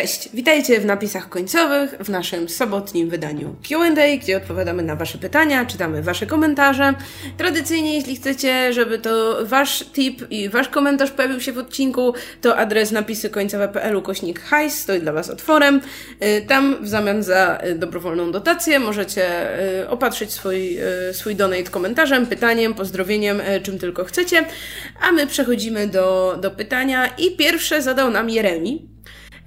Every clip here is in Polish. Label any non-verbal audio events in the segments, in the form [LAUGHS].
Cześć, witajcie w napisach końcowych w naszym sobotnim wydaniu Q&A, gdzie odpowiadamy na Wasze pytania, czytamy Wasze komentarze. Tradycyjnie, jeśli chcecie, żeby to Wasz tip i Wasz komentarz pojawił się w odcinku, to adres napisy końcowe.pl ukośnik hajs stoi dla Was otworem. Y, tam w zamian za y, dobrowolną dotację możecie y, opatrzyć swój, swój donate komentarzem, pytaniem, pozdrowieniem, czym tylko chcecie. A my przechodzimy do, do pytania i pierwsze zadał nam Jeremi.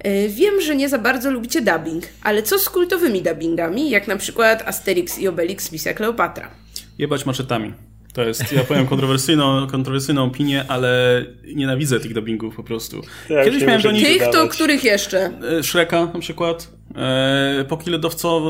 E, wiem, że nie za bardzo lubicie dubbing, ale co z kultowymi dubbingami, jak na przykład Asterix i Obelix Misja Kleopatra? Jebać maczetami. To jest, ja powiem kontrowersyjną, kontrowersyjną opinię, ale nienawidzę tych dubbingów po prostu. Tak, Kiedyś miałem do nich... Tych to których jeszcze? E, Shreka na przykład epoki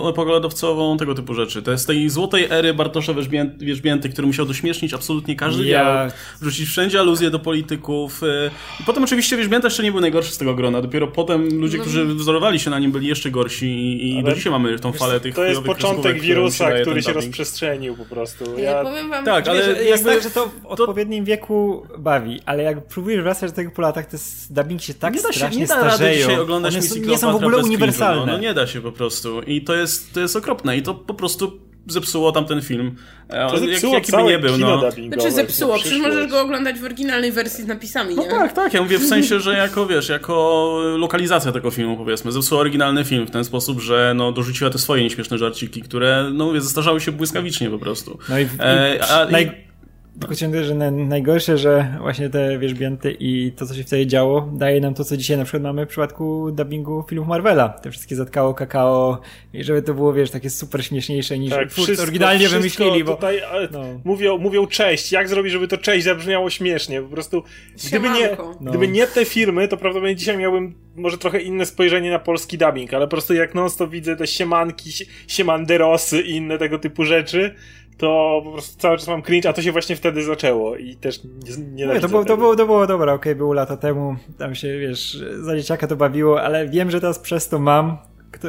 epokę lodowcową, tego typu rzeczy. To jest tej złotej ery Bartosza Wierzbięty, który musiał dośmiesznić absolutnie każdy ja... dialog, wrzucić wszędzie aluzje do polityków. E, I potem oczywiście Wierzbięta jeszcze nie był najgorszy z tego grona. Dopiero potem ludzie, no. którzy wzorowali się na nim, byli jeszcze gorsi i, i do dzisiaj mamy tą falę tych To jest początek wirusa, który się rozprzestrzenił po prostu. Ja, ja powiem wam, tak, ale jakby, jest tak, że to w odpowiednim wieku bawi, ale jak próbujesz wracać do tego po latach, to jest, dubbing się tak nie da się, strasznie nie da starzeją. Dzisiaj oglądać One są, nie są w ogóle uniwersalne. No, nie da się po prostu. I to jest, to jest okropne. I to po prostu zepsuło tam ten film. E, to zepsuło jak, jaki by nie był, no. Znaczy zepsuło, przecież możesz go oglądać w oryginalnej wersji z napisami, no nie? No tak, tak, ja mówię w [LAUGHS] sensie, że jako, wiesz, jako lokalizacja tego filmu, powiedzmy, zepsuło oryginalny film w ten sposób, że no, dorzuciła te swoje nieśmieszne żarciki, które, no mówię, zestarzały się błyskawicznie po prostu. No i, e, a, naj... Tylko ciągle, że najgorsze, że właśnie te wierzbięty i to, co się wtedy działo, daje nam to, co dzisiaj na przykład mamy w przypadku dubbingu filmów Marvela. Te wszystkie zatkało, kakao i żeby to było, wiesz, takie super śmieszniejsze niż tak, wszystko, oryginalnie wymyślili, bo... Tutaj, no. mówią, mówią cześć, jak zrobić, żeby to cześć zabrzmiało śmiesznie, po prostu gdyby nie, no. gdyby nie te filmy, to prawdopodobnie dzisiaj miałbym może trochę inne spojrzenie na polski dubbing, ale po prostu jak non stop widzę te siemanki, siemanderosy i inne tego typu rzeczy, to po prostu cały czas mam cringe, a to się właśnie wtedy zaczęło i też nie, nie to, było, to, było, to było dobre, okej, okay, było lata temu, tam się, wiesz, za dzieciaka to bawiło, ale wiem, że teraz przez to mam kto,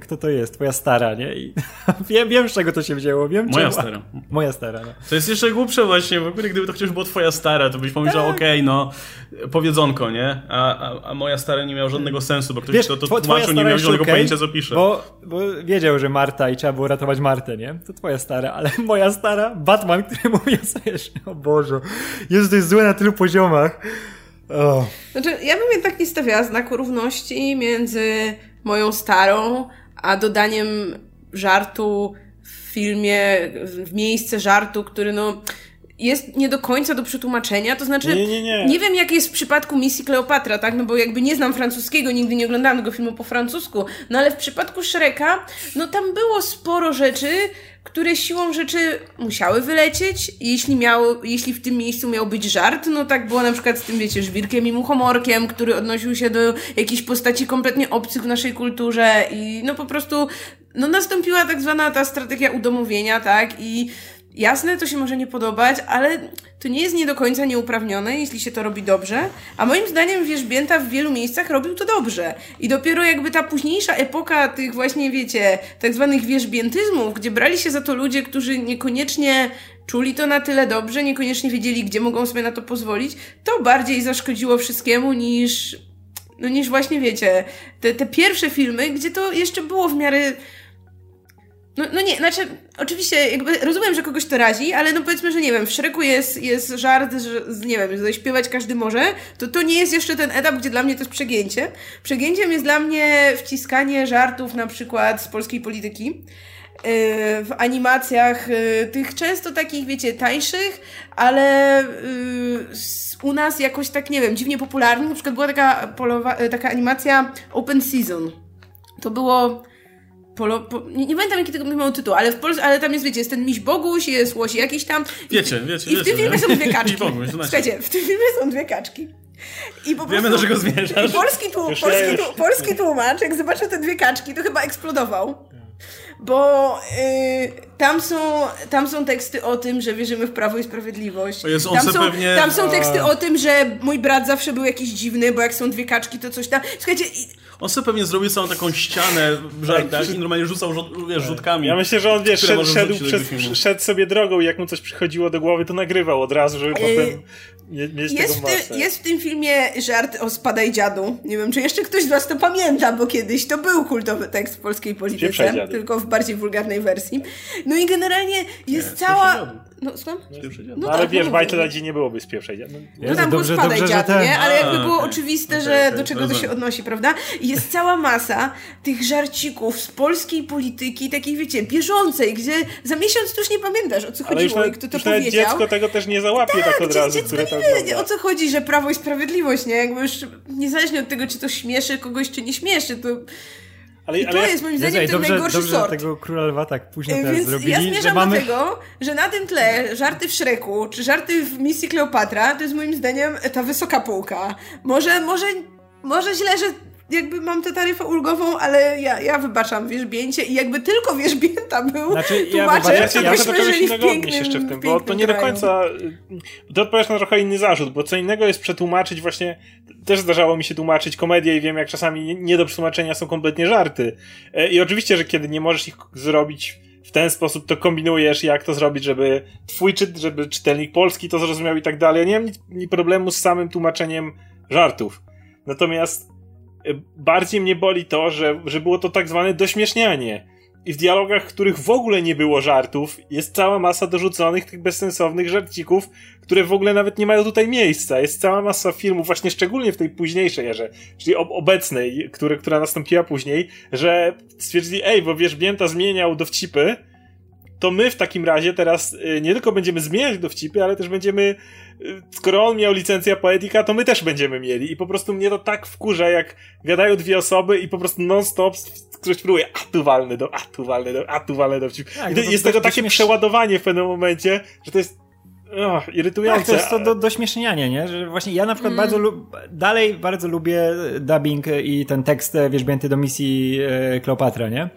kto to jest, twoja stara, nie? I [LAUGHS] wiem, wiem, z czego to się wzięło, wiem, Moja czemu... stara. [LAUGHS] Moja stara, no. To jest jeszcze głupsze właśnie, w ogóle gdyby to chociaż było twoja stara, to byś pomyślał, tak. okej, okay, no, powiedzonko, nie? A, a, a, moja stara nie miała żadnego sensu, bo ktoś Wiesz, to, to tłumaczył, nie miał żadnego okay, pojęcia, co pisze. Bo, bo wiedział, że Marta i trzeba było ratować Martę, nie? To twoja stara, ale [LAUGHS] moja stara, Batman, który mówi o o Boże, jest to jest złe na tylu poziomach. Oh. Znaczy, ja bym jednak nie stawiała znaku równości między moją starą, a dodaniem żartu w filmie, w miejsce żartu, który no jest nie do końca do przetłumaczenia, to znaczy nie, nie, nie. nie wiem jak jest w przypadku misji Kleopatra, tak, no bo jakby nie znam francuskiego, nigdy nie oglądałam tego filmu po francusku, no ale w przypadku Shreka, no tam było sporo rzeczy, które siłą rzeczy musiały wylecieć. Jeśli, miał, jeśli w tym miejscu miał być żart, no tak było na przykład z tym, wiecie, żwirkiem i muchomorkiem, który odnosił się do jakichś postaci kompletnie obcych w naszej kulturze i no po prostu, no nastąpiła tak zwana ta strategia udomowienia, tak, i Jasne, to się może nie podobać, ale to nie jest nie do końca nieuprawnione, jeśli się to robi dobrze. A moim zdaniem Wierzbięta w wielu miejscach robił to dobrze. I dopiero jakby ta późniejsza epoka tych właśnie, wiecie, tak zwanych wierzbiętyzmów, gdzie brali się za to ludzie, którzy niekoniecznie czuli to na tyle dobrze, niekoniecznie wiedzieli, gdzie mogą sobie na to pozwolić, to bardziej zaszkodziło wszystkiemu niż, no niż właśnie, wiecie, te, te pierwsze filmy, gdzie to jeszcze było w miarę no, no nie, znaczy, oczywiście, jakby rozumiem, że kogoś to razi, ale no powiedzmy, że nie wiem, w Szreku jest, jest żart, że nie wiem, że śpiewać każdy może, to to nie jest jeszcze ten etap, gdzie dla mnie to jest przegięcie. Przegięciem jest dla mnie wciskanie żartów na przykład z polskiej polityki yy, w animacjach yy, tych często takich, wiecie, tańszych, ale yy, u nas jakoś tak, nie wiem, dziwnie popularnych. Na przykład była taka, polowa, taka animacja Open Season. To było Polo, po, nie, nie, pamiętam jaki tego miał tytuł, ale w Polsce, ale tam jest, wiecie, jest ten miś Boguś, jest łoś jakiś tam. Wiecie, wiecie, I w tym filmie są dwie kaczki. Boguś, Słuchajcie, w tym filmie są dwie kaczki. I po Wiemy, do czego zmierzasz. I polski, tłum, polski, tłum, polski tłumacz, jak zobaczył te dwie kaczki, to chyba eksplodował. Bo y, tam, są, tam są teksty o tym, że wierzymy w prawo i sprawiedliwość. Jest, tam, są, pewnie... tam są teksty o tym, że mój brat zawsze był jakiś dziwny, bo jak są dwie kaczki, to coś tam. Słuchajcie, On sobie pewnie zrobił całą taką ścianę w żartach i normalnie rzucał wiesz, rzutkami. Ja myślę, że on wiesz, szedł, szedł, przez, szedł sobie drogą i jak mu coś przychodziło do głowy, to nagrywał od razu, żeby potem mieć jest, ty, jest w tym filmie żart o spadaj dziadu. Nie wiem, czy jeszcze ktoś z was to pamięta, bo kiedyś to był kultowy tekst w polskiej polityce, tylko w bardziej wulgarnej wersji. No i generalnie jest nie, cała... No, słucham? No, no, ale tak, wiesz, no, Bajteladzie nie byłoby z pierwszej. No, no tam dobrze, był spadaj dobrze, dziadu, nie? Ale jakby było oczywiste, okay, że okay, do czego to się odnosi, prawda? I jest cała masa tych żarcików z polskiej polityki, takiej wiecie, bieżącej, gdzie za miesiąc już nie pamiętasz, o co ale chodziło i kto to powiedział. dziecko tego też nie załapie tak, tak od razu, które to nie, o co chodzi, że Prawo i Sprawiedliwość, nie? Jakby już niezależnie od tego, czy to śmieszy kogoś, czy nie śmieszy, to... Ale, I to ale... jest moim zdaniem ten dobrze, najgorszy dobrze, sort. tego króla lwa tak późno teraz Więc zrobili, ja zmierzam mamy... do tego, że na tym tle żarty w Szreku, czy żarty w misji Kleopatra, to jest moim zdaniem ta wysoka półka. Może, może, może źle, że jakby mam tę taryfę ulgową, ale ja, ja wybaczam wierzbięcie i jakby tylko wierzbięta był znaczy, ja, to ja, byśmy ja żyli w pięknym, jeszcze w tym, bo to nie do końca to odpowiadasz na trochę inny zarzut, bo co innego jest przetłumaczyć właśnie też zdarzało mi się tłumaczyć komedię i wiem jak czasami nie do przetłumaczenia są kompletnie żarty. E, I oczywiście, że kiedy nie możesz ich zrobić w ten sposób, to kombinujesz, jak to zrobić, żeby twój czyt, żeby czytelnik polski to zrozumiał i tak dalej. Ja nie mam ni, ni problemu z samym tłumaczeniem żartów. Natomiast Y, bardziej mnie boli to, że, że było to tak zwane dośmiesznianie. I w dialogach, w których w ogóle nie było żartów, jest cała masa dorzuconych tych bezsensownych żarcików, które w ogóle nawet nie mają tutaj miejsca. Jest cała masa filmów, właśnie szczególnie w tej późniejszej erze, czyli ob obecnej, który, która nastąpiła później, że stwierdzili, ej, bo wiesz, Bięta zmieniał dowcipy, to my w takim razie teraz y, nie tylko będziemy zmieniać dowcipy, ale też będziemy skoro on miał licencję poetyka, to my też będziemy mieli. I po prostu mnie to tak wkurza, jak gadają dwie osoby i po prostu non-stop ktoś próbuje, a tu walny do, a tu walny do, a tu walny do. Tak, I to, jest tego takie przeładowanie w pewnym momencie, że to jest oh, irytujące. Tak, to jest to do, dośmiesznianie, nie? Że właśnie ja na przykład mm. bardzo dalej bardzo lubię dubbing i ten tekst e, wierzbięty do misji e, Kleopatra, nie?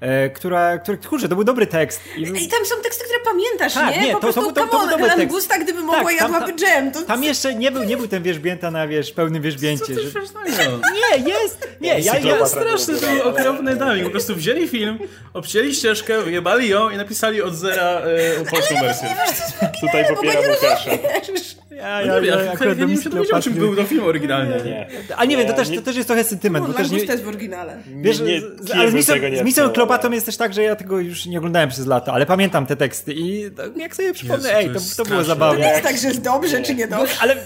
E, która, która, kurczę, to był dobry tekst. I, I tam są teksty, które pamiętasz, tak, nie? nie? Po to, prostu, to, to, to, to był dobry Gusta, gdyby mogła, tak, jadłaby dżem. To... Tam jeszcze nie był, nie był ten wierzbięta na, wiesz, pełnym wierzbięcie. Że... Nie, jest! Nie, ja, ja straszny to był okropny dawik. Po prostu wzięli film, obcięli ścieżkę, wyjebali ją i napisali od zera e, polską wersję. Tutaj popieram Łukasza. Ja, ja, ja, ja akurat do misji Kleopatry... czym był to film oryginalnie. Nie, nie. A nie wiem, to też, to też jest trochę sentyment. No, bo też nie... jest w oryginale. Wiesz, nie, ale z misją Kleopatą jest też tak, że ja tego już nie oglądałem przez lata, ale pamiętam te teksty i jak sobie przypomnę, ej, to, to było zabawne. To nie jest tak, że jest dobrze, czy nie dobrze. Ale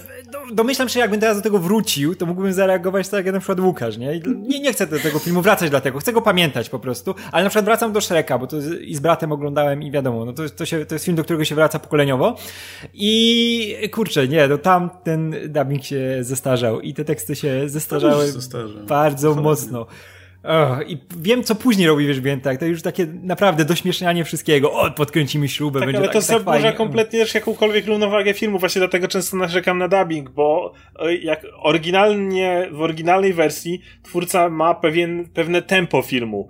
domyślam się, jakbym teraz do tego wrócił, to mógłbym zareagować tak jak na przykład Łukasz, nie? nie? Nie chcę do tego filmu wracać dlatego, chcę go pamiętać po prostu, ale na przykład wracam do Shreka, bo to i z bratem oglądałem i wiadomo, no to, to, się, to jest film, do którego się wraca pokoleniowo i kurczę, nie, no tam ten dubbing się zestarzał i te teksty się zestarzały bardzo mocno. Oh, I wiem, co później robi Wierzbiętak. To już takie naprawdę dośmiesznianie wszystkiego. O, podkręcimy śrubę, tak, będzie ale tak, to tak zaburza kompletnie też jakąkolwiek równowagę filmu. Właśnie dlatego często narzekam na dubbing, bo e, jak oryginalnie, w oryginalnej wersji twórca ma pewien, pewne tempo filmu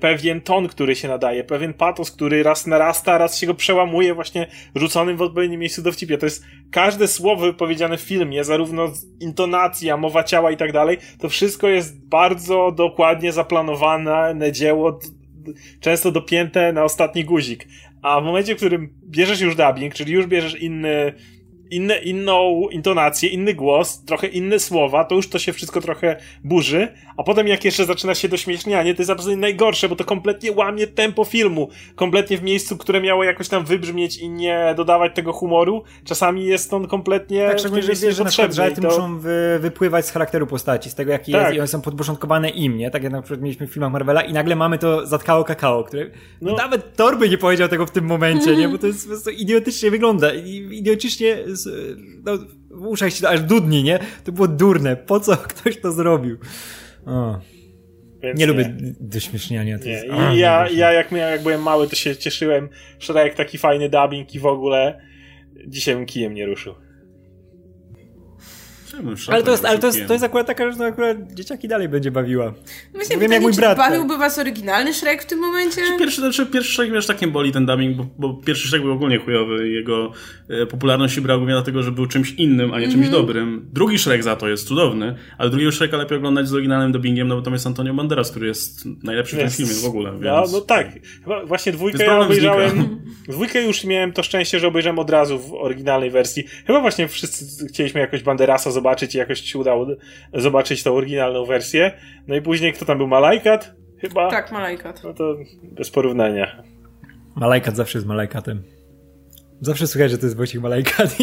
pewien ton, który się nadaje, pewien patos, który raz narasta, raz się go przełamuje właśnie rzuconym w odpowiednim miejscu dowcipie. To jest każde słowo wypowiedziane w filmie, zarówno intonacja, mowa ciała i tak dalej, to wszystko jest bardzo dokładnie zaplanowane dzieło, często dopięte na ostatni guzik. A w momencie, w którym bierzesz już dubbing, czyli już bierzesz inny inne, inną intonację, inny głos, trochę inne słowa, to już to się wszystko trochę burzy, a potem jak jeszcze zaczyna się dośmiesznianie, to jest absolutnie najgorsze, bo to kompletnie łamie tempo filmu, kompletnie w miejscu, które miało jakoś tam wybrzmieć i nie dodawać tego humoru, czasami jest on kompletnie tak, szczególnie, że wiesz, że na przykład żarty to... muszą wy, wypływać z charakteru postaci, z tego jaki tak. jest i one są podporządkowane im, nie? Tak jak na przykład mieliśmy w filmach Marvela i nagle mamy to zatkało kakao, które no. nawet Torby nie powiedział tego w tym momencie, nie? Bo to jest po prostu idiotycznie wygląda, idiotycznie no, w uszach się aż dudni, nie? To było durne. Po co [LAUGHS] ktoś to zrobił? O. Więc nie, nie, lubię dośmieszniania. Nie. Jest... I ja, ja jak, miałem, jak byłem mały, to się cieszyłem, że jak taki fajny dubbing i w ogóle dzisiaj bym kijem nie ruszył. Ale to jest, ale to jest, to jest akurat taka, że akurat dzieciaki dalej będzie bawiła. Myślę, Wiem, jak mój brat. bawiłby was oryginalny Shrek w tym momencie? Pierwszy, znaczy, pierwszy Shrek, wiesz, tak nie boli ten dubbing, bo, bo pierwszy Shrek był ogólnie chujowy. Jego e, popularność brała głównie dlatego, że był czymś innym, a nie czymś mm -hmm. dobrym. Drugi Shrek za to jest cudowny, ale drugiego Shreka lepiej oglądać z oryginalnym dubbingiem, no bo tam jest Antonio Banderas, który jest najlepszy w tym filmie w ogóle. Więc... No, no tak. Chyba właśnie dwójkę ja obejrzałem. [LAUGHS] Dwójkę już miałem to szczęście, że obejrzałem od razu w oryginalnej wersji. Chyba właśnie wszyscy chcieliśmy jakoś Banderasa zobaczyć i jakoś się udało zobaczyć tą oryginalną wersję. No i później kto tam był? Malajkat? Chyba? Tak, Malajkat. No to bez porównania. Malajkat zawsze jest Malajkatem. Zawsze słychać, że to jest Wojciech Malajkat. [LAUGHS]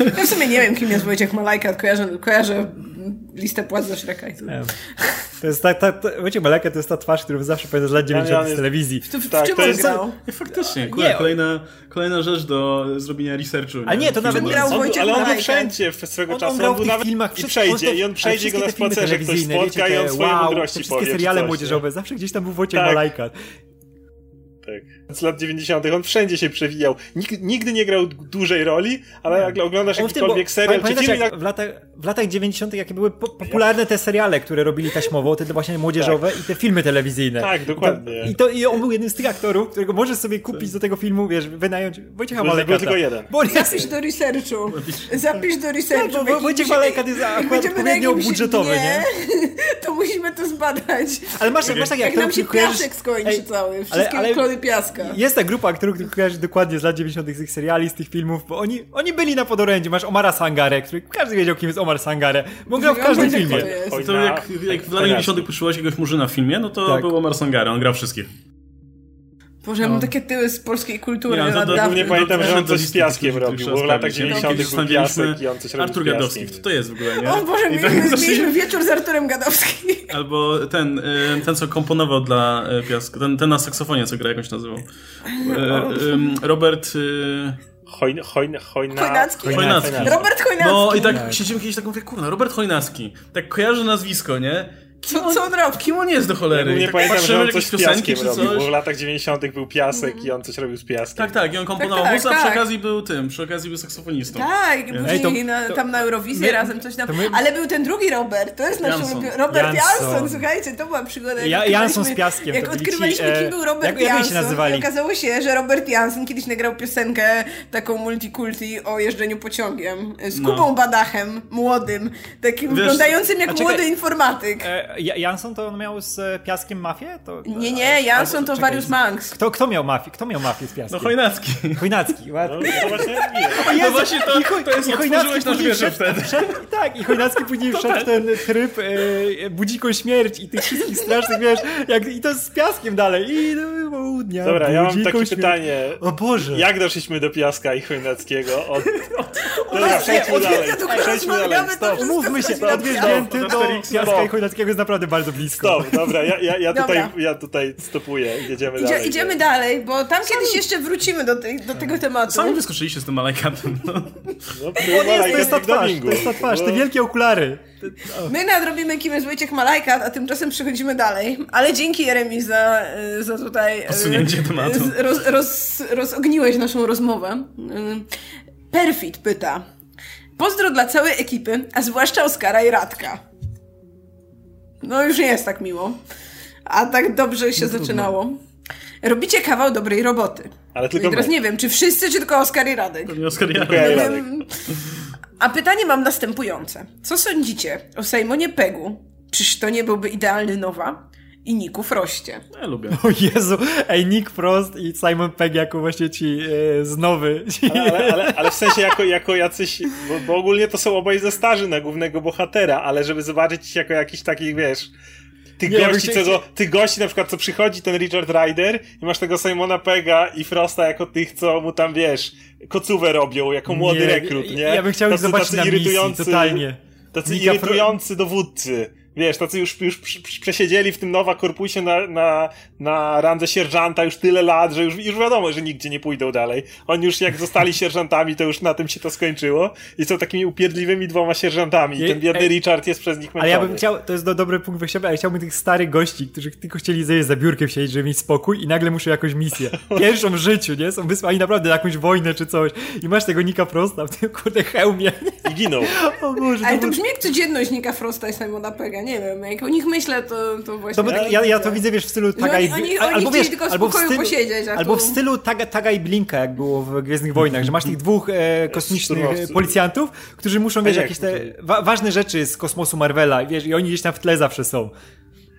Ja w sumie nie wiem, kim jest Wojciech Malajkat. Kojarzę, kojarzę listę płac za Shreka i To jest ta, ta, ta, Wojciech Malajkat to jest ta twarz, którą zawsze pamiętam z lat 90 z telewizji. W, w, w tak, czym on grał? Faktycznie, nie, kolejna, kolejna rzecz do zrobienia researchu. A nie, to nawet grał Wojciech Ale on był wszędzie w swego on, czasu. On grał w tych filmach. I przejdzie, i on przejdzie go na spacerze, ktoś spotka i on swoje wow, mądrości te wszystkie seriale młodzieżowe, zawsze gdzieś tam był Wojciech tak. Tak. Z lat 90. on wszędzie się przewijał. Nig nigdy nie grał dużej roli, ale jak oglądasz on jakikolwiek tym, serial czy film... Jak w, latach, w latach 90. jakie były po popularne te seriale, które robili taśmowo, te właśnie młodzieżowe tak. i te filmy telewizyjne. Tak, dokładnie. I, to, I on był jednym z tych aktorów, którego możesz sobie kupić do tego filmu, wiesz, wynająć Wojciecha Malekata. tylko jeden. Bo Zapisz do researchu. Zapisz do researchu. Tak, bo Wojciek Malekat jest akurat odpowiednio budżetowy, nie? nie? [LAUGHS] to musimy to zbadać. Ale masz, masz tak jak... Jak nam się piasek skończy cały. Wszystkie ale, ale, klony piaska. Jest ta grupa których kojarzy dokładnie z lat 90. z tych seriali, z tych filmów, bo oni, oni byli na podorędziu. Masz Omara Sangare, który każdy wiedział, kim jest Omar Sangare, bo grał w każdym filmie. To, jak, jak w latach 90. poszło jakiegoś murzyna w filmie, no to tak. był Omar Sangare, on grał wszystkich. Boże, ja mam no. takie tyły z polskiej kultury. Ja, to, to, nie pamiętam, że on coś z piaskiem robił, bo w latach 90. był piasek i on coś robił Artur Gadowski, kto to jest w ogóle, nie? O Boże, mieliśmy, tak, mieliśmy wieczór z Arturem Gadowskim. [LAUGHS] Albo ten, y, ten co komponował dla y, piasku, ten, ten na saksofonie, co gra, jakąś nazywał. Y, Robert... Hojn, hojn, hojna... Chojnacki. Chojnacki. Robert Chojnacki. No i tak, tak. siedzimy kiedyś tak mówię, kurna, Robert Chojnacki. Tak kojarzę nazwisko, nie? Co, on, co on robi? Kim on jest do cholery? Nie tak pamiętam, że on coś z piaskiem robił, bo w latach 90. był piasek mm. i on coś robił z piaskiem. Tak, tak, i on komponował tak, tak, muzykę, a przy tak. okazji był tym, przy okazji był saksofonistą. Tak, i później to, na, tam na Eurowizję my, razem coś tam. My, ale był ten drugi Robert, to jest nasz ulubiony. Robert Jansson. Jansson, słuchajcie, to była przygoda. Ja, Jansson z piaskiem. Jak odkrywaliśmy, kim był Robert jak, Jansson, i okazało się, że Robert Jansson kiedyś nagrał piosenkę taką multikulti o jeżdżeniu pociągiem z no. Kubą no. Badachem, młodym, takim wyglądającym jak młody informatyk. E, Jansson to on miał z Piaskiem mafię? To, nie, nie, Jansson to Warius Manx. Kto, kto miał mafię? Kto miał mafię z Piaskiem? No Chojnacki. Chojnacki, ładnie. No, to właśnie nie. No właśnie to, I, to jest i Chojnacki nasz wierzę wtedy. Wszedł, tak, i Chojnacki później wszedł w ten tryb e, budziką śmierć i tych wszystkich strasznych, wiesz, jak, i to z Piaskiem dalej. I do południa, Dobra, ja mam takie śmierć. pytanie. O Boże. Jak doszliśmy do Piaska i Chojnackiego? Od... [LAUGHS] Dobra, przejdźmy dalej. Przejdźmy dalej. Stop. Umówmy się, od Wierzbięty do Piaska i Chojnackiego naprawdę bardzo blisko. Stop, dobra, ja, ja, ja, tutaj, ja tutaj stopuję i jedziemy Idzie, dalej. Idziemy dalej, bo tam kiedyś jeszcze wrócimy do, tej, do tego tematu. Sami wyskoczyliście z tym malajkatem. No. No, to, jest, to jest ta twarz, to jest ta twarz, te wielkie okulary. My nadrobimy kim jest Wojciech Malajkat, a tymczasem przechodzimy dalej. Ale dzięki Jeremi za, za tutaj... Posunięcie tematu. Roz, roz, rozogniłeś naszą rozmowę. Perfit pyta. Pozdro dla całej ekipy, a zwłaszcza Oskara i Radka. No już nie jest tak miło. A tak dobrze się no zaczynało. Robicie kawał dobrej roboty. Ale tylko I teraz my. nie wiem, czy wszyscy, czy tylko Oskar i Radek. To nie Oskar i Radek. A pytanie mam następujące. Co sądzicie o Simonie Pegu? Czyż to nie byłby idealny Nowa? I Niku Froście. Ja lubię. O Jezu, ej, Nick Frost i Simon Pegg jako właśnie ci e, znowy. Ale, ale, ale, ale, w sensie jako, jako jacyś, bo, bo, ogólnie to są obaj ze starzy na głównego bohatera, ale żeby zobaczyć jako jakiś taki, wiesz, tych nie, gości, co, tych gości na przykład, co przychodzi ten Richard Ryder i masz tego Simona Pega i Frosta jako tych, co mu tam, wiesz, kocówę robią, jako młody nie, rekrut, nie? Ja bym chciał ich zobaczyć tacy na misji, totalnie. Tacy Nika irytujący Fro... dowódcy wiesz, tacy już, już przesiedzieli w tym Nowa Korpusie na, na, na randze sierżanta już tyle lat, że już, już wiadomo, że nigdzie nie pójdą dalej. Oni już jak zostali sierżantami, to już na tym się to skończyło i są takimi upierdliwymi dwoma sierżantami. I ten biedny Richard jest przez nich męczony. Ale ja bym chciał, to jest do, dobry punkt wyjścia, ale chciałbym tych starych gości, którzy tylko chcieli zejść za biurkiem siedzieć, żeby mieć spokój i nagle muszą jakąś misję. [LAUGHS] Pierwszą w życiu, nie? Są wysłani naprawdę na jakąś wojnę czy coś i masz tego Nika Frosta w tym kurde hełmie. I ginął. [LAUGHS] O Boże, ale to, to brzmi jak codzienność Nika Frosta i Simona Pega, nie wiem, jak o nich myślę, to, to właśnie... To, ja, ja to widzę, wiesz, w stylu Taga no, i... Oni, oni albo wiesz, tylko albo w stylu, posiedzieć, albo w stylu taga, taga i Blinka, jak było w Gwiezdnych Wojnach, że masz tych dwóch e, kosmicznych policjantów, którzy muszą, wiesz, jakieś te wa ważne rzeczy z kosmosu Marvela, wiesz, i oni gdzieś tam w tle zawsze są.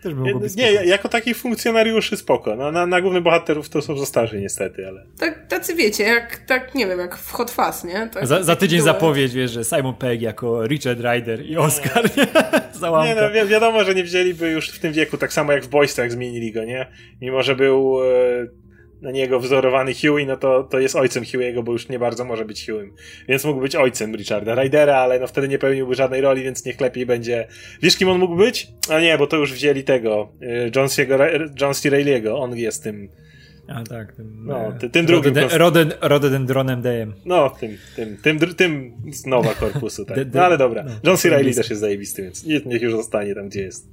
Też by nie, nie, jako takich funkcjonariuszy spoko. No, na, na głównych bohaterów to są za starzy niestety, ale... Tak, tacy wiecie, jak, tak, nie wiem, jak w Hot Fuzz, nie? Tak, za, za tydzień zapowiedź, wiesz, że Simon Pegg jako Richard Ryder i Oscar, nie? [LAUGHS] nie no, wi wiadomo, że nie wzięliby już w tym wieku, tak samo jak w Boystach zmienili go, nie? Mimo, że był... E na niego wzorowany Huey, no to, to jest ojcem Huey'ego, bo już nie bardzo może być Huey'em. Więc mógł być ojcem Richarda Rydera, ale no wtedy nie pełniłby żadnej roli, więc niech lepiej będzie. Wiesz, kim on mógł być? A nie, bo to już wzięli tego, John C. Reilly'ego, on jest tym a tak, tym, no, e, ty, tym drugim. Roden, rododendronem Dejem. No, tym, tym, tym, tym z nowa korpusu, tak. [LAUGHS] No ale dobra. John C. Reilly też jest zajebisty, więc niech już zostanie tam, gdzie jest.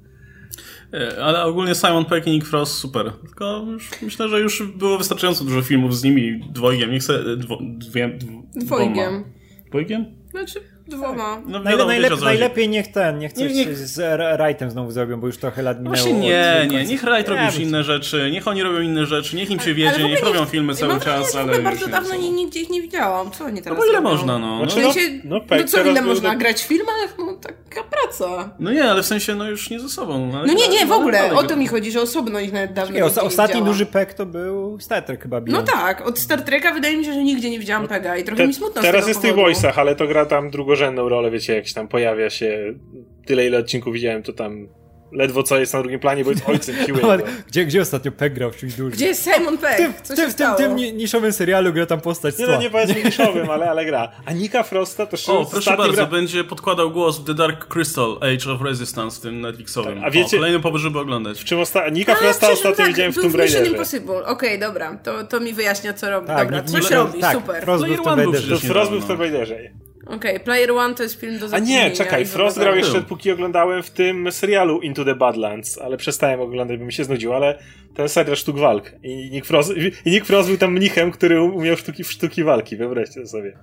E, ale ogólnie Simon Peck i Nick Frost super. Tylko już myślę, że już było wystarczająco dużo filmów z nimi dwojgiem. Nie chcę. Dwo, dwie, dw, dwojgiem. Dwojgiem? Znaczy, Dwoma. No, Najle najlep najlepiej niech ten, niech coś nie, nie... z Wrightem znowu zrobią, bo już trochę lat minęło. Właśnie nie, nie, niech Wright robi już inne rzeczy, niech oni robią inne rzeczy, niech im się wiedzie, niech robią filmy cały no, czas, ale... Ja bardzo dawno nie, nigdzie ich nie widziałam, co oni teraz No bo ile robią? można, no. Znaczy, no, no, no, no co, ile można do... grać w filmach? No taka praca. No nie, ale w sensie, no już nie ze sobą. No nie, nie, w ogóle, o to mi chodzi, że osobno ich nawet dawno nie, Ostatni duży pek to był Star Trek chyba. No tak, od Star Treka wydaje mi się, że nigdzie nie widziałam pega i trochę mi smutno Teraz jest w tych voice'ach, ale to gra tam drugorzędną rolę, wiecie, jak tam pojawia się, tyle ile odcinków widziałem, to tam ledwo co jest na drugim planie, bo jest ojcem [LAUGHS] Huey'ego. gdzie, gdzie ostatnio Peg grał w czymś dużym? Gdzie jest Simon Pegg? Tym, Co tym, tym, tym niszowym serialu gra tam postać Nie no, nie powiedzmy niszowym, ale, ale gra. A Nika Frosta to O, proszę bardzo, gra... będzie podkładał głos w The Dark Crystal Age of Resistance, tym Netflixowym. Tak, a wiecie... O, kolejny powód, żeby oglądać. W czym osta... Nika Frosta ostatnio tak, widziałem w Tomb Raiderze. Impossible. Okej, okay, dobra. To, to mi wyjaśnia, co robi. Tak, dobra, coś robi, tak, super. Frost był w Tomb Raiderze. Okej, okay, Player One to jest film do A nie, czekaj, Frost grał jeszcze, póki oglądałem w tym serialu Into the Badlands, ale przestałem oglądać, bo mi się znudził, ale ten serial sztuk walk. I Nick Frost, i Nick Frost był tam mnichem, który umiał sztuki, sztuki walki, wyobraźcie sobie.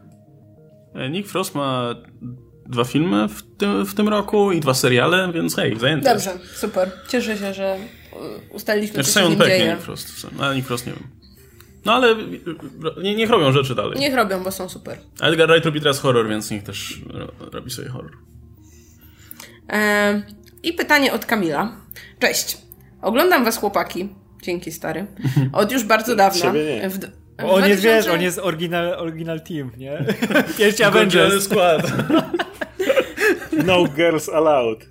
E, Nick Frost ma dwa filmy w tym, w tym roku i dwa seriale, więc hej, zajęty Dobrze, super. Cieszę się, że ustaliliśmy, znaczy, co się Simon Peck, nie Nick Frost. Ale Nick Frost nie wiem. No ale nie, niech robią rzeczy dalej. Niech robią, bo są super. Edgar Wright robi teraz horror, więc niech też robi sobie horror. E, I pytanie od Kamila. Cześć. Oglądam was chłopaki. Dzięki stary. [LAUGHS] Od już bardzo dawna. Nie. W, w on 2000... jest, wiesz, on jest oryginal, oryginal team, nie? [LAUGHS] Pierwszy Avengers. skład. [LAUGHS] no girls allowed.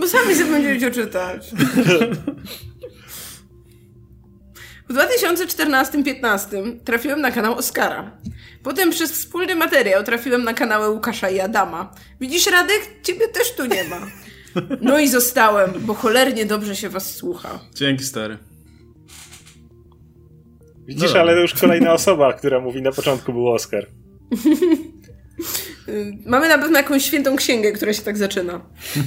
Bo sami sobie będziecie czytać. W 2014-15 trafiłem na kanał Oskara. Potem przez wspólny materiał trafiłem na kanały Łukasza i Adama. Widzisz, Radek? Ciebie też tu nie ma. No i zostałem, bo cholernie dobrze się was słucha. Dzięki, stary. Widzisz, no ale to już kolejna osoba, która mówi na początku był Oskar. [LAUGHS] Mamy na pewno jakąś świętą księgę, która się tak zaczyna.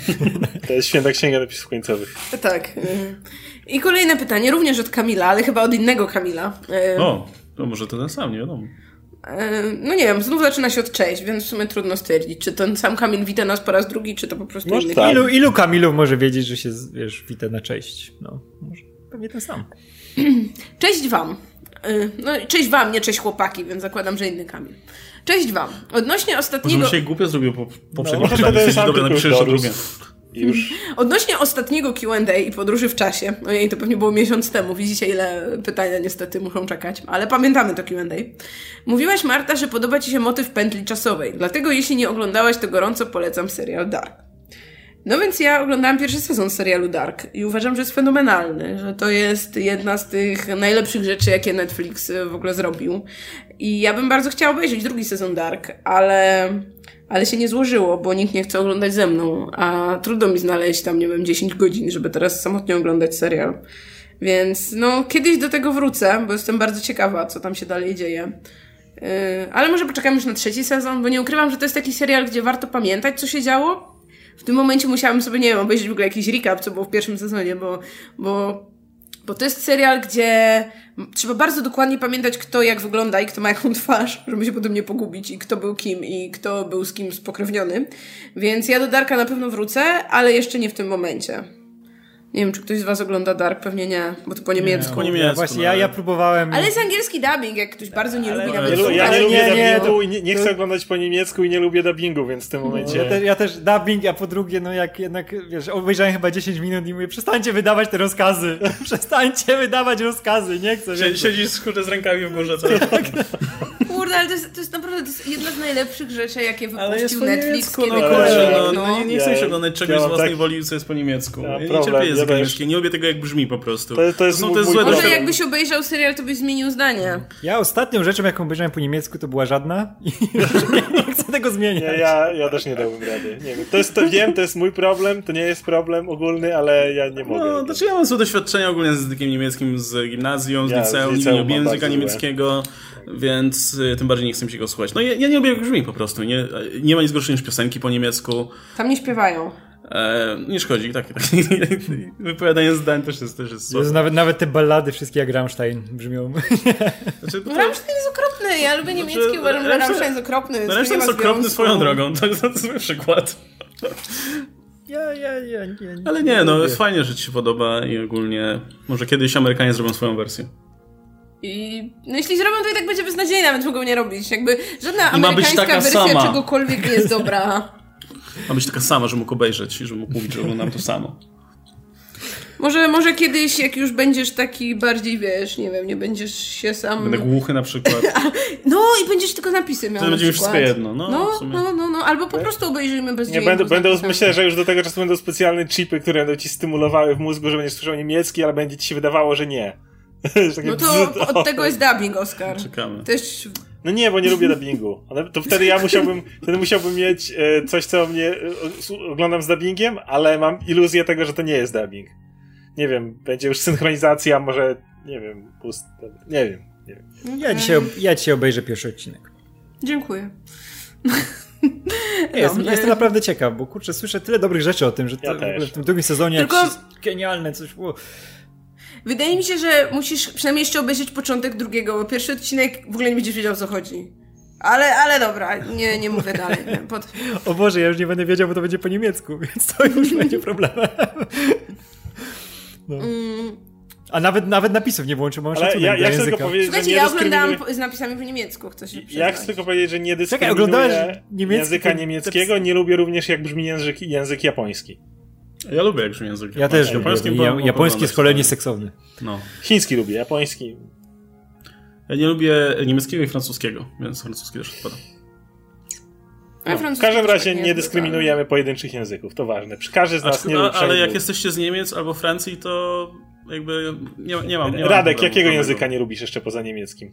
[LAUGHS] To jest święta księga napisów końcowych. Tak. I kolejne pytanie, również od Kamila, ale chyba od innego Kamila. O, to może to ten sam, nie wiadomo. No nie wiem, znów zaczyna się od cześć, więc w sumie trudno stwierdzić, czy ten sam Kamil wita nas po raz drugi, czy to po prostu może inny tak. ilu, ilu Kamilów może wiedzieć, że się, wiesz, wita na cześć? No, może pewnie ten sam. [CLEARS THROAT] Cześć wam. No, cześć wam, nie cześć chłopaki, więc zakładam, że inny Kamil. Cześć wam. Odnośnie ostatniego... Może się głupio zrobił po poprzednim no, pytaniu. Dobra, napiszę jeszcze drugie. Już. [LAUGHS] Odnośnie ostatniego Q&A i podróży w czasie, ojej, to pewnie było miesiąc temu, widzicie ile pytania niestety muszą czekać, ale pamiętamy to Q&A. Mówiłaś Marta, że podoba Ci się motyw pętli czasowej, dlatego jeśli nie oglądałaś, to gorąco polecam serial Dark. No więc ja oglądałam pierwszy sezon serialu Dark i uważam, że jest fenomenalny, że to jest jedna z tych najlepszych rzeczy, jakie Netflix w ogóle zrobił. I ja bym bardzo chciała obejrzeć drugi sezon Dark, ale, ale się nie złożyło, bo nikt nie chce oglądać ze mną, a trudno mi znaleźć tam, nie wiem, 10 godzin, żeby teraz samotnie oglądać serial. Więc no, kiedyś do tego wrócę, bo jestem bardzo ciekawa, co tam się dalej dzieje. Yy, ale może poczekamy już na trzeci sezon, bo nie ukrywam, że to jest taki serial, gdzie warto pamiętać, co się działo. W tym momencie musiałam sobie, nie wiem, obejrzeć w ogóle jakiś recap, co było w pierwszym sezonie, bo, bo, bo to jest serial, gdzie trzeba bardzo dokładnie pamiętać, kto jak wygląda i kto ma jaką twarz, żeby się potem nie pogubić i kto był kim i kto był z kim spokrewniony. Więc ja do Darka na pewno wrócę, ale jeszcze nie w tym momencie. Nie wiem, czy ktoś z was ogląda Dark, pewnie nie, bo to po niemiecku. Nie, po niemiecku. Właśnie, no, ja, ja próbowałem. Ale jest angielski dubbing, jak ktoś bardzo nie ale lubi nawet. Ja, ja nie lubię nie, dubbingu i nie, nie, chcę oglądać po niemiecku i nie lubię dubbingu, więc w tym momencie. No, ja, te, ja, też dubbing, a po drugie, no jak jednak, wiesz, obejrzałem chyba 10 minut i mówię, przestańcie wydawać te rozkazy. [LAUGHS] przestańcie wydawać rozkazy, nie chcę. Sie, siedzisz z rękami w górze cały [LAUGHS] Kurde, ale to jest, to jest naprawdę to jest jedna z najlepszych rzeczy, jakie wypuścił Netflix no, kurczę, no, no, nie, nie chcę się oglądać czegoś z własnej tak... woli, co jest po niemiecku. Ja, nie cierpię języka niemieckiego, nie lubię tego, jak brzmi po prostu. To, to jest, to, to jest złe Może jakbyś obejrzał serial, to byś zmienił zdanie. Ja ostatnią rzeczą, jaką obejrzałem po niemiecku, to była żadna [LAUGHS] i nie, chcę tego zmieniać. Nie, ja, ja też nie dałbym rady. Nie wiem. To jest, to wiem, to jest mój problem, to nie jest problem ogólny, ale ja nie mogę. No, znaczy ja mam złe doświadczenia ogólnie z językiem niemieckim, z gimnazjum, z ja, liceum, nie lubię języka niemieckiego. Złe więc y, tym bardziej nie chcę mi się go słuchać. No ja, ja nie lubię jak brzmi po prostu, nie, nie ma nic gorszego niż piosenki po niemiecku. Tam nie śpiewają. E, nie szkodzi, tak, tak. [LAUGHS] Wypowiadanie zdań też jest, też jest Jezu, nawet, nawet te ballady wszystkie jak Rammstein brzmią. [LAUGHS] Znaczy, to... Rammstein jest okropny, ja lubię znaczy, niemiecki, uważam, że Rammstein jest okropny. No, Rammstein jest okropny swoją drogą, to, to jest [LAUGHS] zły przykład. Ja, ja, ja, ja, Ale nie, no jest fajnie, że ci się podoba i ogólnie może kiedyś Amerykanie zrobią swoją wersję. I no jeśli zrobią, to i tak będzie beznadziejna, więc mogą nie robić. Jakby żadna amerykańska wersja sama. czegokolwiek nie jest dobra. [LAUGHS] Ma być taka sama, że mógł obejrzeć i że mógł mówić, że oglądam to samo. Może, może kiedyś, jak już będziesz taki bardziej, wiesz, nie wiem, nie będziesz się sam... Będę głuchy na przykład. [LAUGHS] no i będziesz tylko napisy miał To będzie wszystko jedno. No, no, no, no, no, albo po prostu obejrzyjmy bez Nie, będą, będą, myślę, że już do tego czasu będą specjalne chipy, które będą ci stymulowały w mózgu, że będziesz słyszał niemiecki, ale będzie ci się wydawało, że nie. No to od tego jest dubbing, Oscar. Czekamy. Też... No nie, bo nie lubię dubbingu. Ale to wtedy ja musiałbym, wtedy musiałbym mieć e, coś, co mnie e, oglądam z dubbingiem, ale mam iluzję tego, że to nie jest dubbing. Nie wiem, będzie już synchronizacja, może, nie wiem, pust... Nie wiem. Nie wiem. Ja, dzisiaj, ja dzisiaj obejrzę pierwszy odcinek. Dziękuję. Nie, jestem, no, jestem naprawdę ciekaw, bo kurczę, słyszę tyle dobrych rzeczy o tym, że to, ja w tym drugim sezonie Tylko... jest genialne coś było. Wydaje mi się, że musisz przynajmniej jeszcze obejrzeć początek drugiego, bo pierwszy odcinek w ogóle nie będziesz wiedział o co chodzi. Ale, ale dobra, nie, nie mówię dalej. Pod... [LAUGHS] O Boże, ja już nie będę wiedział, bo to będzie po niemiecku, [LAUGHS] więc to już będzie problemem. No. Mm. A nawet, nawet napisów nie włączę, mam Ale ja, ja chcę tylko powiedzieć, Słuchajcie, że nie ja oglądałam z napisami po niemiecku, chcę się Ja chcę tylko powiedzieć, że nie dyskryminuję języka niemieckiego, nie lubię również jak brzmi język, język japoński. Ja lubię jak brzmi język Ja też japoński. Ja, japoński jest cholernie seksowny. No. Chiński lubię, japoński. Ja nie lubię niemieckiego i francuskiego, więc francuski też odpada. No, w każdym razie nie dyskryminujemy pojedynczych języków, to ważne. Każdy z nas nie lubi Ale jak jesteście z Niemiec albo Francji, to jakby nie, nie mam. Nie Radek, mam jakiego języka nie lubisz jeszcze poza niemieckim?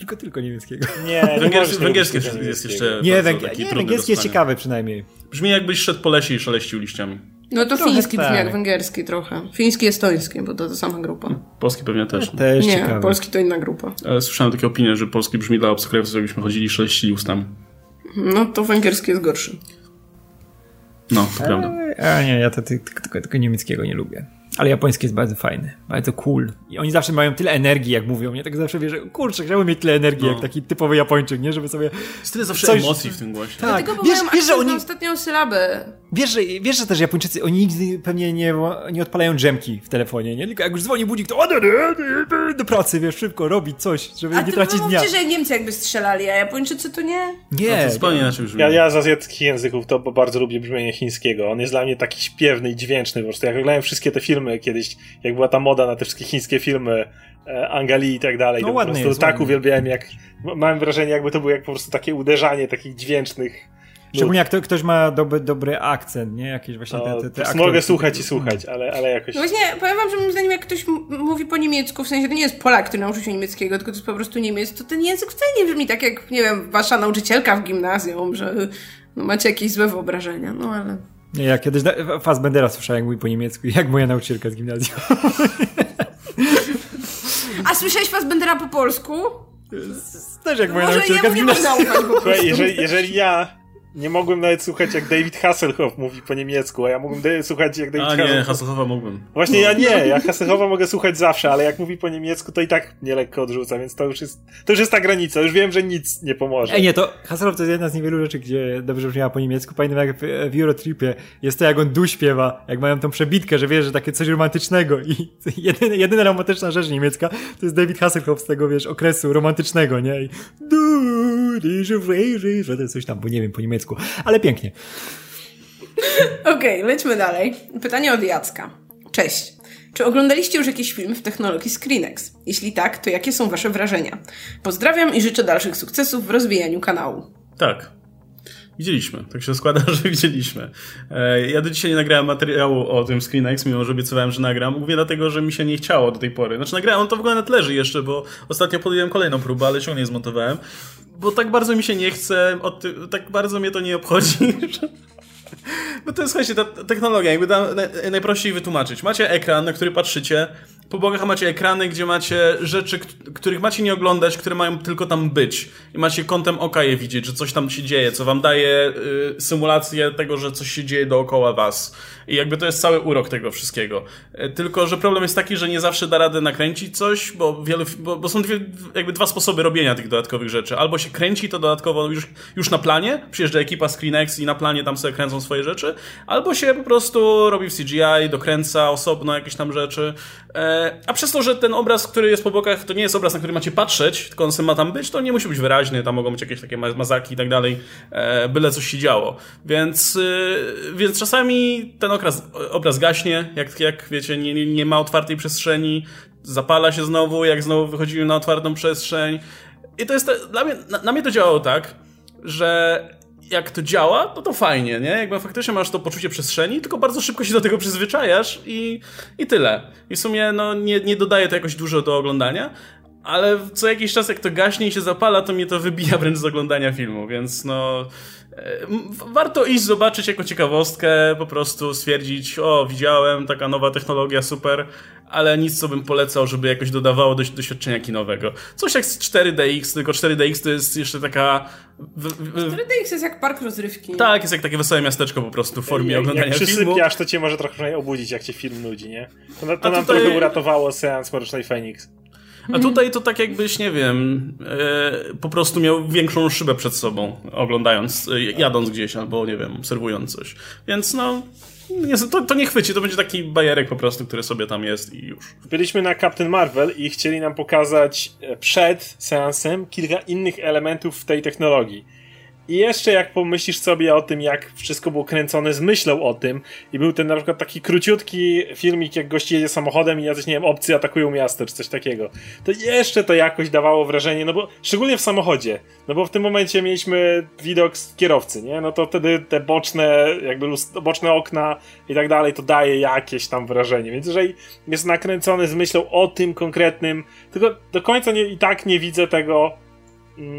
Tylko, tylko niemieckiego. Nie, węgierski, węgierski jest jeszcze. Nie, węg nie węgierski jest ciekawy przynajmniej. Brzmi jakbyś szedł po lesie i szeleścił liściami. No to trochę fiński tak. brzmi jak węgierski trochę. Fiński, estoński, bo to ta sama grupa. Polski pewnie też. Też nie, ciekawe. polski to inna grupa. Ale słyszałem takie opinie, że polski brzmi dla obcokrajowców, jakbyśmy chodzili i szeleścili ustami. No to węgierski jest gorszy. No, to prawda. A nie, ja to, tylko, tylko, tylko niemieckiego nie lubię. Ale japoński jest bardzo fajny, bardzo cool. I oni zawsze mają tyle energii, jak mówią. Ja tak zawsze wierzę, kurczę, chciałbym mieć tyle energii, no. jak taki typowy Japończyk, nie? Żeby sobie... Jest tyle zawsze coś... emocji w tym głosie. Tak, Dlatego, bo wiesz, wiesz, że oni... ostatnią sylabę. Wiesz że, wiesz, że też Japończycy, oni nigdy pewnie nie, nie odpalają dżemki w telefonie, nie? Tylko jak już dzwoni budzik, to do pracy, wiesz, szybko robić coś, żeby a nie tracić dnia. A że Niemcy jakby strzelali, a Japończycy to nie? Nie. No to zupełnie inaczej brzmi. Ja, ja z azjatyckich języków to bardzo lubię brzmienie chińskiego. On jest dla mnie taki śpiewny i dźwięczny po prostu. Jak oglądałem wszystkie te filmy kiedyś, jak była ta moda na te wszystkie chińskie filmy, e, Angali i tak dalej, no, to ładny po prostu jest, tak ładny. uwielbiałem, jak mam wrażenie, jakby to było jak po prostu takie uderzanie takich dźwięcznych Szczególnie jak to, ktoś ma dobry, dobry akcent, nie? Jakieś właśnie no, te, te, te Mogę słuchać i słuchać, ale, ale jakoś... No właśnie, powiem wam, że moim zdaniem jak ktoś mówi po niemiecku, w sensie to nie jest Polak, który nauczył się niemieckiego, tylko to jest po prostu Niemiec, to ten język wcale nie brzmi tak jak, nie wiem, wasza nauczycielka w gimnazjum, że no, macie jakieś złe wyobrażenia, no ale... Nie, ja kiedyś Fassbendera słyszałem, jak mówi po niemiecku, jak moja nauczycielka z gimnazjum. [LAUGHS] A słyszałeś Fassbendera po polsku? Też jak moja Może nauczycielka z gimnazjum. Słuchaj, jeżeli, jeżeli ja nie mogłem nawet słuchać, jak David Hasselhoff mówi po niemiecku, a ja mógłbym słuchać, jak David A Hasselhoff... nie, Hasselhoffa mógłbym. Właśnie ja nie, ja Hasselhoffa mogę słuchać zawsze, ale jak mówi po niemiecku, to i tak mnie lekko odrzuca, więc to już jest, to już jest ta granica, już wiem, że nic nie pomoże. Ej, nie, to Hasselhoff to jest jedna z niewielu rzeczy, gdzie dobrze brzmiała po niemiecku. Pamiętam jak w, w Eurotripie jest to, jak on du śpiewa, jak mają tą przebitkę, że wiesz, że takie coś romantycznego i jedyna, jedyna romantyczna rzecz niemiecka to jest David Hasselhoff z tego, wiesz, okresu romantycznego, nie? I du, że to jest coś tam, bo nie wiem po niemiecku, ale pięknie. Okej, okay, lećmy dalej. Pytanie od Jacka. Cześć. Czy oglądaliście już jakiś film w technologii Screenex? Jeśli tak, to jakie są wasze wrażenia? Pozdrawiam i życzę dalszych sukcesów w rozwijaniu kanału. Tak. Widzieliśmy. Tak się składa, [LAUGHS] że widzieliśmy. E, ja do dzisiaj nie nagrałem materiału o tym Screenex, mimo że obiecywałem, że nagram. Głównie dlatego, że mi się nie chciało do tej pory. Znaczy nagrałem, on to w ogóle nawet leży jeszcze, bo ostatnio podjąłem kolejną próbę, ale się nie zmontowałem bo tak bardzo mi się nie chce, tak bardzo mnie to nie obchodzi. [LAUGHS] Bo to jest, słuchajcie, ta technologia, jakby najprościej wytłumaczyć. Macie ekran, na który patrzycie, po bokach macie ekrany, gdzie macie rzeczy, których macie nie oglądać, które mają tylko tam być. I macie kątem oka je widzieć, że coś tam się dzieje, co wam daje y, symulację tego, że coś się dzieje dookoła was. I jakby to jest cały urok tego wszystkiego. Y, tylko, że problem jest taki, że nie zawsze da radę nakręcić coś, bo, wiele, bo, bo są dwie, jakby dwa sposoby robienia tych dodatkowych rzeczy. Albo się kręci to dodatkowo już, już na planie, przyjeżdża ekipa ScreenX i na planie tam sobie kręcą swoje rzeczy, albo się po prostu robi w CGI, dokręca osobno jakieś tam rzeczy. E, a przez to, że ten obraz, który jest po bokach, to nie jest obraz, na który macie patrzeć, tylko on ma tam być, to nie musi być wyraźny, tam mogą być jakieś takie mazaki i tak dalej, e, byle coś się działo. Więc, e, więc czasami ten obraz, obraz gaśnie, jak, jak wiecie, nie, nie ma otwartej przestrzeni, zapala się znowu, jak znowu wychodzimy na otwartą przestrzeń. I to jest, dla mnie, na, na mnie to działało tak, że jak to działa, to to fajnie, nie? Jakby faktycznie masz to poczucie przestrzeni, tylko bardzo szybko się do tego przyzwyczajasz i, i tyle. I w sumie no, nie, nie dodaje to jakoś dużo do oglądania, ale co jakiś czas jak to gaśnie i się zapala, to mnie to wybija wręcz z oglądania filmu, więc no... E, warto iść zobaczyć jako ciekawostkę, po prostu stwierdzić, o widziałem, taka nowa technologia, super, ale nic co bym polecał, żeby jakoś dodawało do doświadczenia kinowego. Coś jak 4DX, tylko 4DX to jest jeszcze taka... 4DX jest jak park rozrywki. Tak, jest jak takie wesołe miasteczko po prostu w formie jak, oglądania jak filmu. Jak to cię może trochę obudzić, jak cię film nudzi, nie? To, to nam tutaj... trochę uratowało seans Mrocznej Phoenix. A tutaj to tak jakbyś, nie wiem, e, po prostu miał większą szybę przed sobą, oglądając, e, jadąc gdzieś albo, nie wiem, obserwując coś. Więc no, to, to nie chwyci, to będzie taki bajerek po prostu, który sobie tam jest i już. Byliśmy na Captain Marvel i chcieli nam pokazać e, przed seansem kilka innych elementów tej technologii. I jeszcze jak pomyślisz sobie o tym, jak wszystko było kręcone z myślą o tym i był ten na przykład taki króciutki filmik, jak gość jedzie samochodem i jacyś, nie wiem, obcy atakują miasto, czy coś takiego, to jeszcze to jakoś dawało wrażenie, no bo szczególnie w samochodzie, no bo w tym momencie mieliśmy widok z kierowcy, nie? No to wtedy te boczne, jakby boczne okna i tak dalej, to daje jakieś tam wrażenie, więc jeżeli jest nakręcony z myślą o tym konkretnym, tylko do końca nie, i tak nie widzę tego,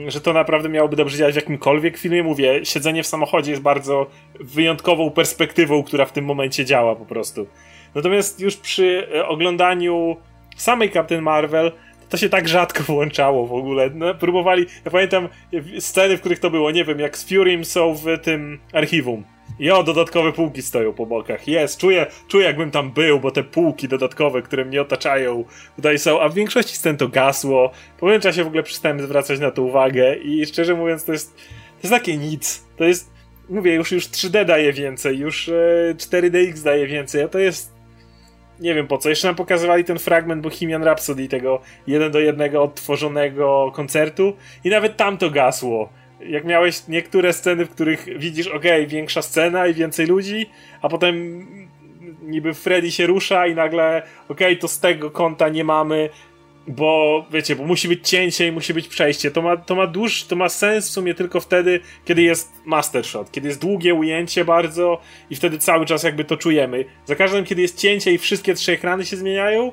że to naprawdę miałoby dobrze działać w jakimkolwiek filmie. Mówię, siedzenie w samochodzie jest bardzo wyjątkową perspektywą, która w tym momencie działa po prostu. Natomiast już przy e, oglądaniu samej Captain Marvel to się tak rzadko [LAUGHS] włączało w ogóle. No, próbowali, ja pamiętam sceny, w których to było, nie wiem, jak z Furym są w tym archiwum i o, dodatkowe półki stoją po bokach. Jest, czuję, czuję jakbym tam był, bo te półki dodatkowe, które mnie otaczają, tutaj są, a w większości scen to gasło. Po pewnym czasie w ogóle przestałem zwracać na to uwagę i szczerze mówiąc to jest, to jest takie nic. To jest, mówię, już, już 3D daje więcej, już e, 4DX daje więcej, a to jest nie wiem po co. Jeszcze nam pokazywali ten fragment Bohemian Rhapsody, tego jeden do jednego odtworzonego koncertu i nawet tam to gasło jak miałeś niektóre sceny, w których widzisz, ok, większa scena i więcej ludzi, a potem niby Freddy się rusza i nagle, ok, to z tego kąta nie mamy bo wiecie, bo musi być cięcie i musi być przejście. To ma, to ma dłuż, to ma sens w sumie tylko wtedy, kiedy jest master shot, kiedy jest długie ujęcie bardzo i wtedy cały czas jakby to czujemy. Za każdym, kiedy jest cięcie i wszystkie trzy ekrany się zmieniają,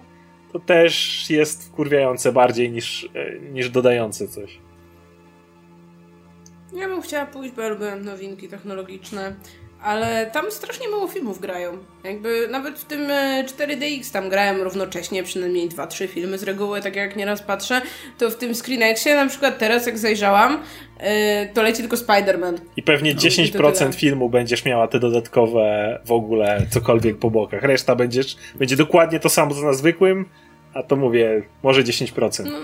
to też jest wkurwiające bardziej niż, e, niż dodające coś. Ja bym chciała pójść, bo ja lubię nowinki technologiczne ale tam strasznie mało filmów grają. Jakby nawet w tym 4DX e, tam grałem równocześnie przynajmniej 2-3 filmy z reguły, tak jak nieraz patrzę, to w tym ScreenXie na przykład teraz jak zajrzałam, e, to leci tylko Spider-Man. I pewnie no, 10% filmu będziesz miała te dodatkowe w ogóle cokolwiek po bokach. Reszta będziesz, będzie dokładnie to samo co na zwykłym, a to mówię, może 10%. No,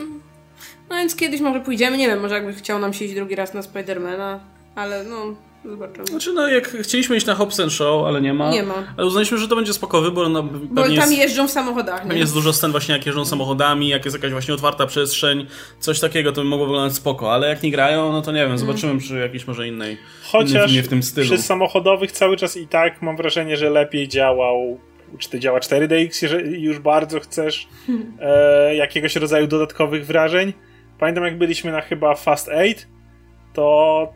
no więc kiedyś może pójdziemy, nie wiem, może jakby chciał nam się iść drugi raz na Spidermana, ale no Zobaczymy. Znaczy, no jak chcieliśmy iść na Hobson Show, ale nie ma. Nie ma. Ale uznaliśmy, że to będzie spoko wybór. No, bo tam jest, jeżdżą w samochodach. Nie? Jest dużo scen właśnie jak jeżdżą samochodami, jak jest jakaś właśnie otwarta przestrzeń, coś takiego, to by mogło wyglądać spoko. Ale jak nie grają, no to nie wiem, mhm. zobaczymy mm. przy jakiejś może innej Chociaż nie w tym stylu. przy samochodowych cały czas i tak mam wrażenie, że lepiej działał czy to działa 4DX, jeżeli już bardzo chcesz [LAUGHS] e, jakiegoś rodzaju dodatkowych wrażeń. Pamiętam jak byliśmy na chyba Fast 8, to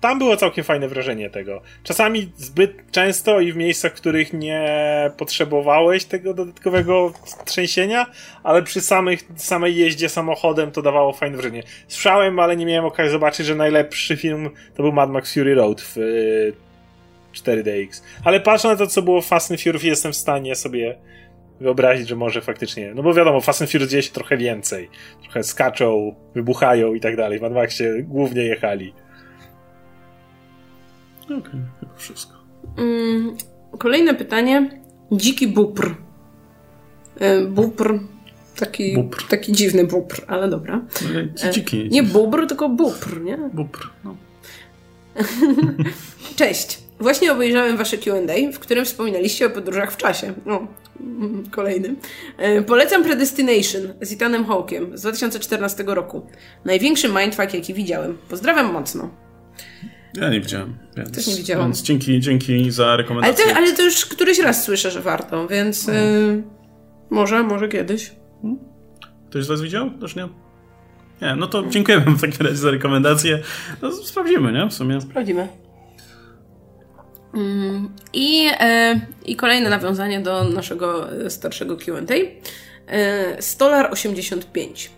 tam było całkiem fajne wrażenie tego. Czasami zbyt często i w miejscach, w których nie potrzebowałeś tego dodatkowego trzęsienia, ale przy samych, samej jeździe samochodem to dawało fajne wrażenie. Słyszałem, ale nie miałem okazji zobaczyć, że najlepszy film to był Mad Max Fury Road w 4DX. Ale patrząc na to, co było w Fast and Furious, jestem w stanie sobie wyobrazić, że może faktycznie. No bo wiadomo, Fast and Furious dzieje się trochę więcej. Trochę skaczą, wybuchają i tak dalej. W Mad Maxie głównie jechali. Okej, okay, chyba wszystko. Mm, kolejne pytanie. Dziki bupr. E, bupr. Taki, bupr. taki dziwny bupr, ale dobra. No, dziki. Nie bubr, tylko bupr, nie? Bupr, no. [LAUGHS] Cześć. Właśnie obejrzałem wasze Q&A, w którym wspominaliście o podróżach w czasie. No, kolejny. E, polecam Predestination z Ethanem Hawkiem z 2014 roku. Największy mindfuck, jaki widziałem. Pozdrawiam mocno. Ja nie widziałem. Więc, Też nie widziałam. Więc dzięki, dzięki za rekomendację. Ale to, ale to już któryś raz słyszę, że warto, więc y, może, może kiedyś. Hmm? Ktoś z Was widział? Też nie? Nie, no to dziękujemy w takim razie za rekomendację. No, sprawdzimy, nie? W sumie. Sprawdzimy. Mm, I, e, I kolejne nawiązanie do naszego starszego QA. E, Stolar85.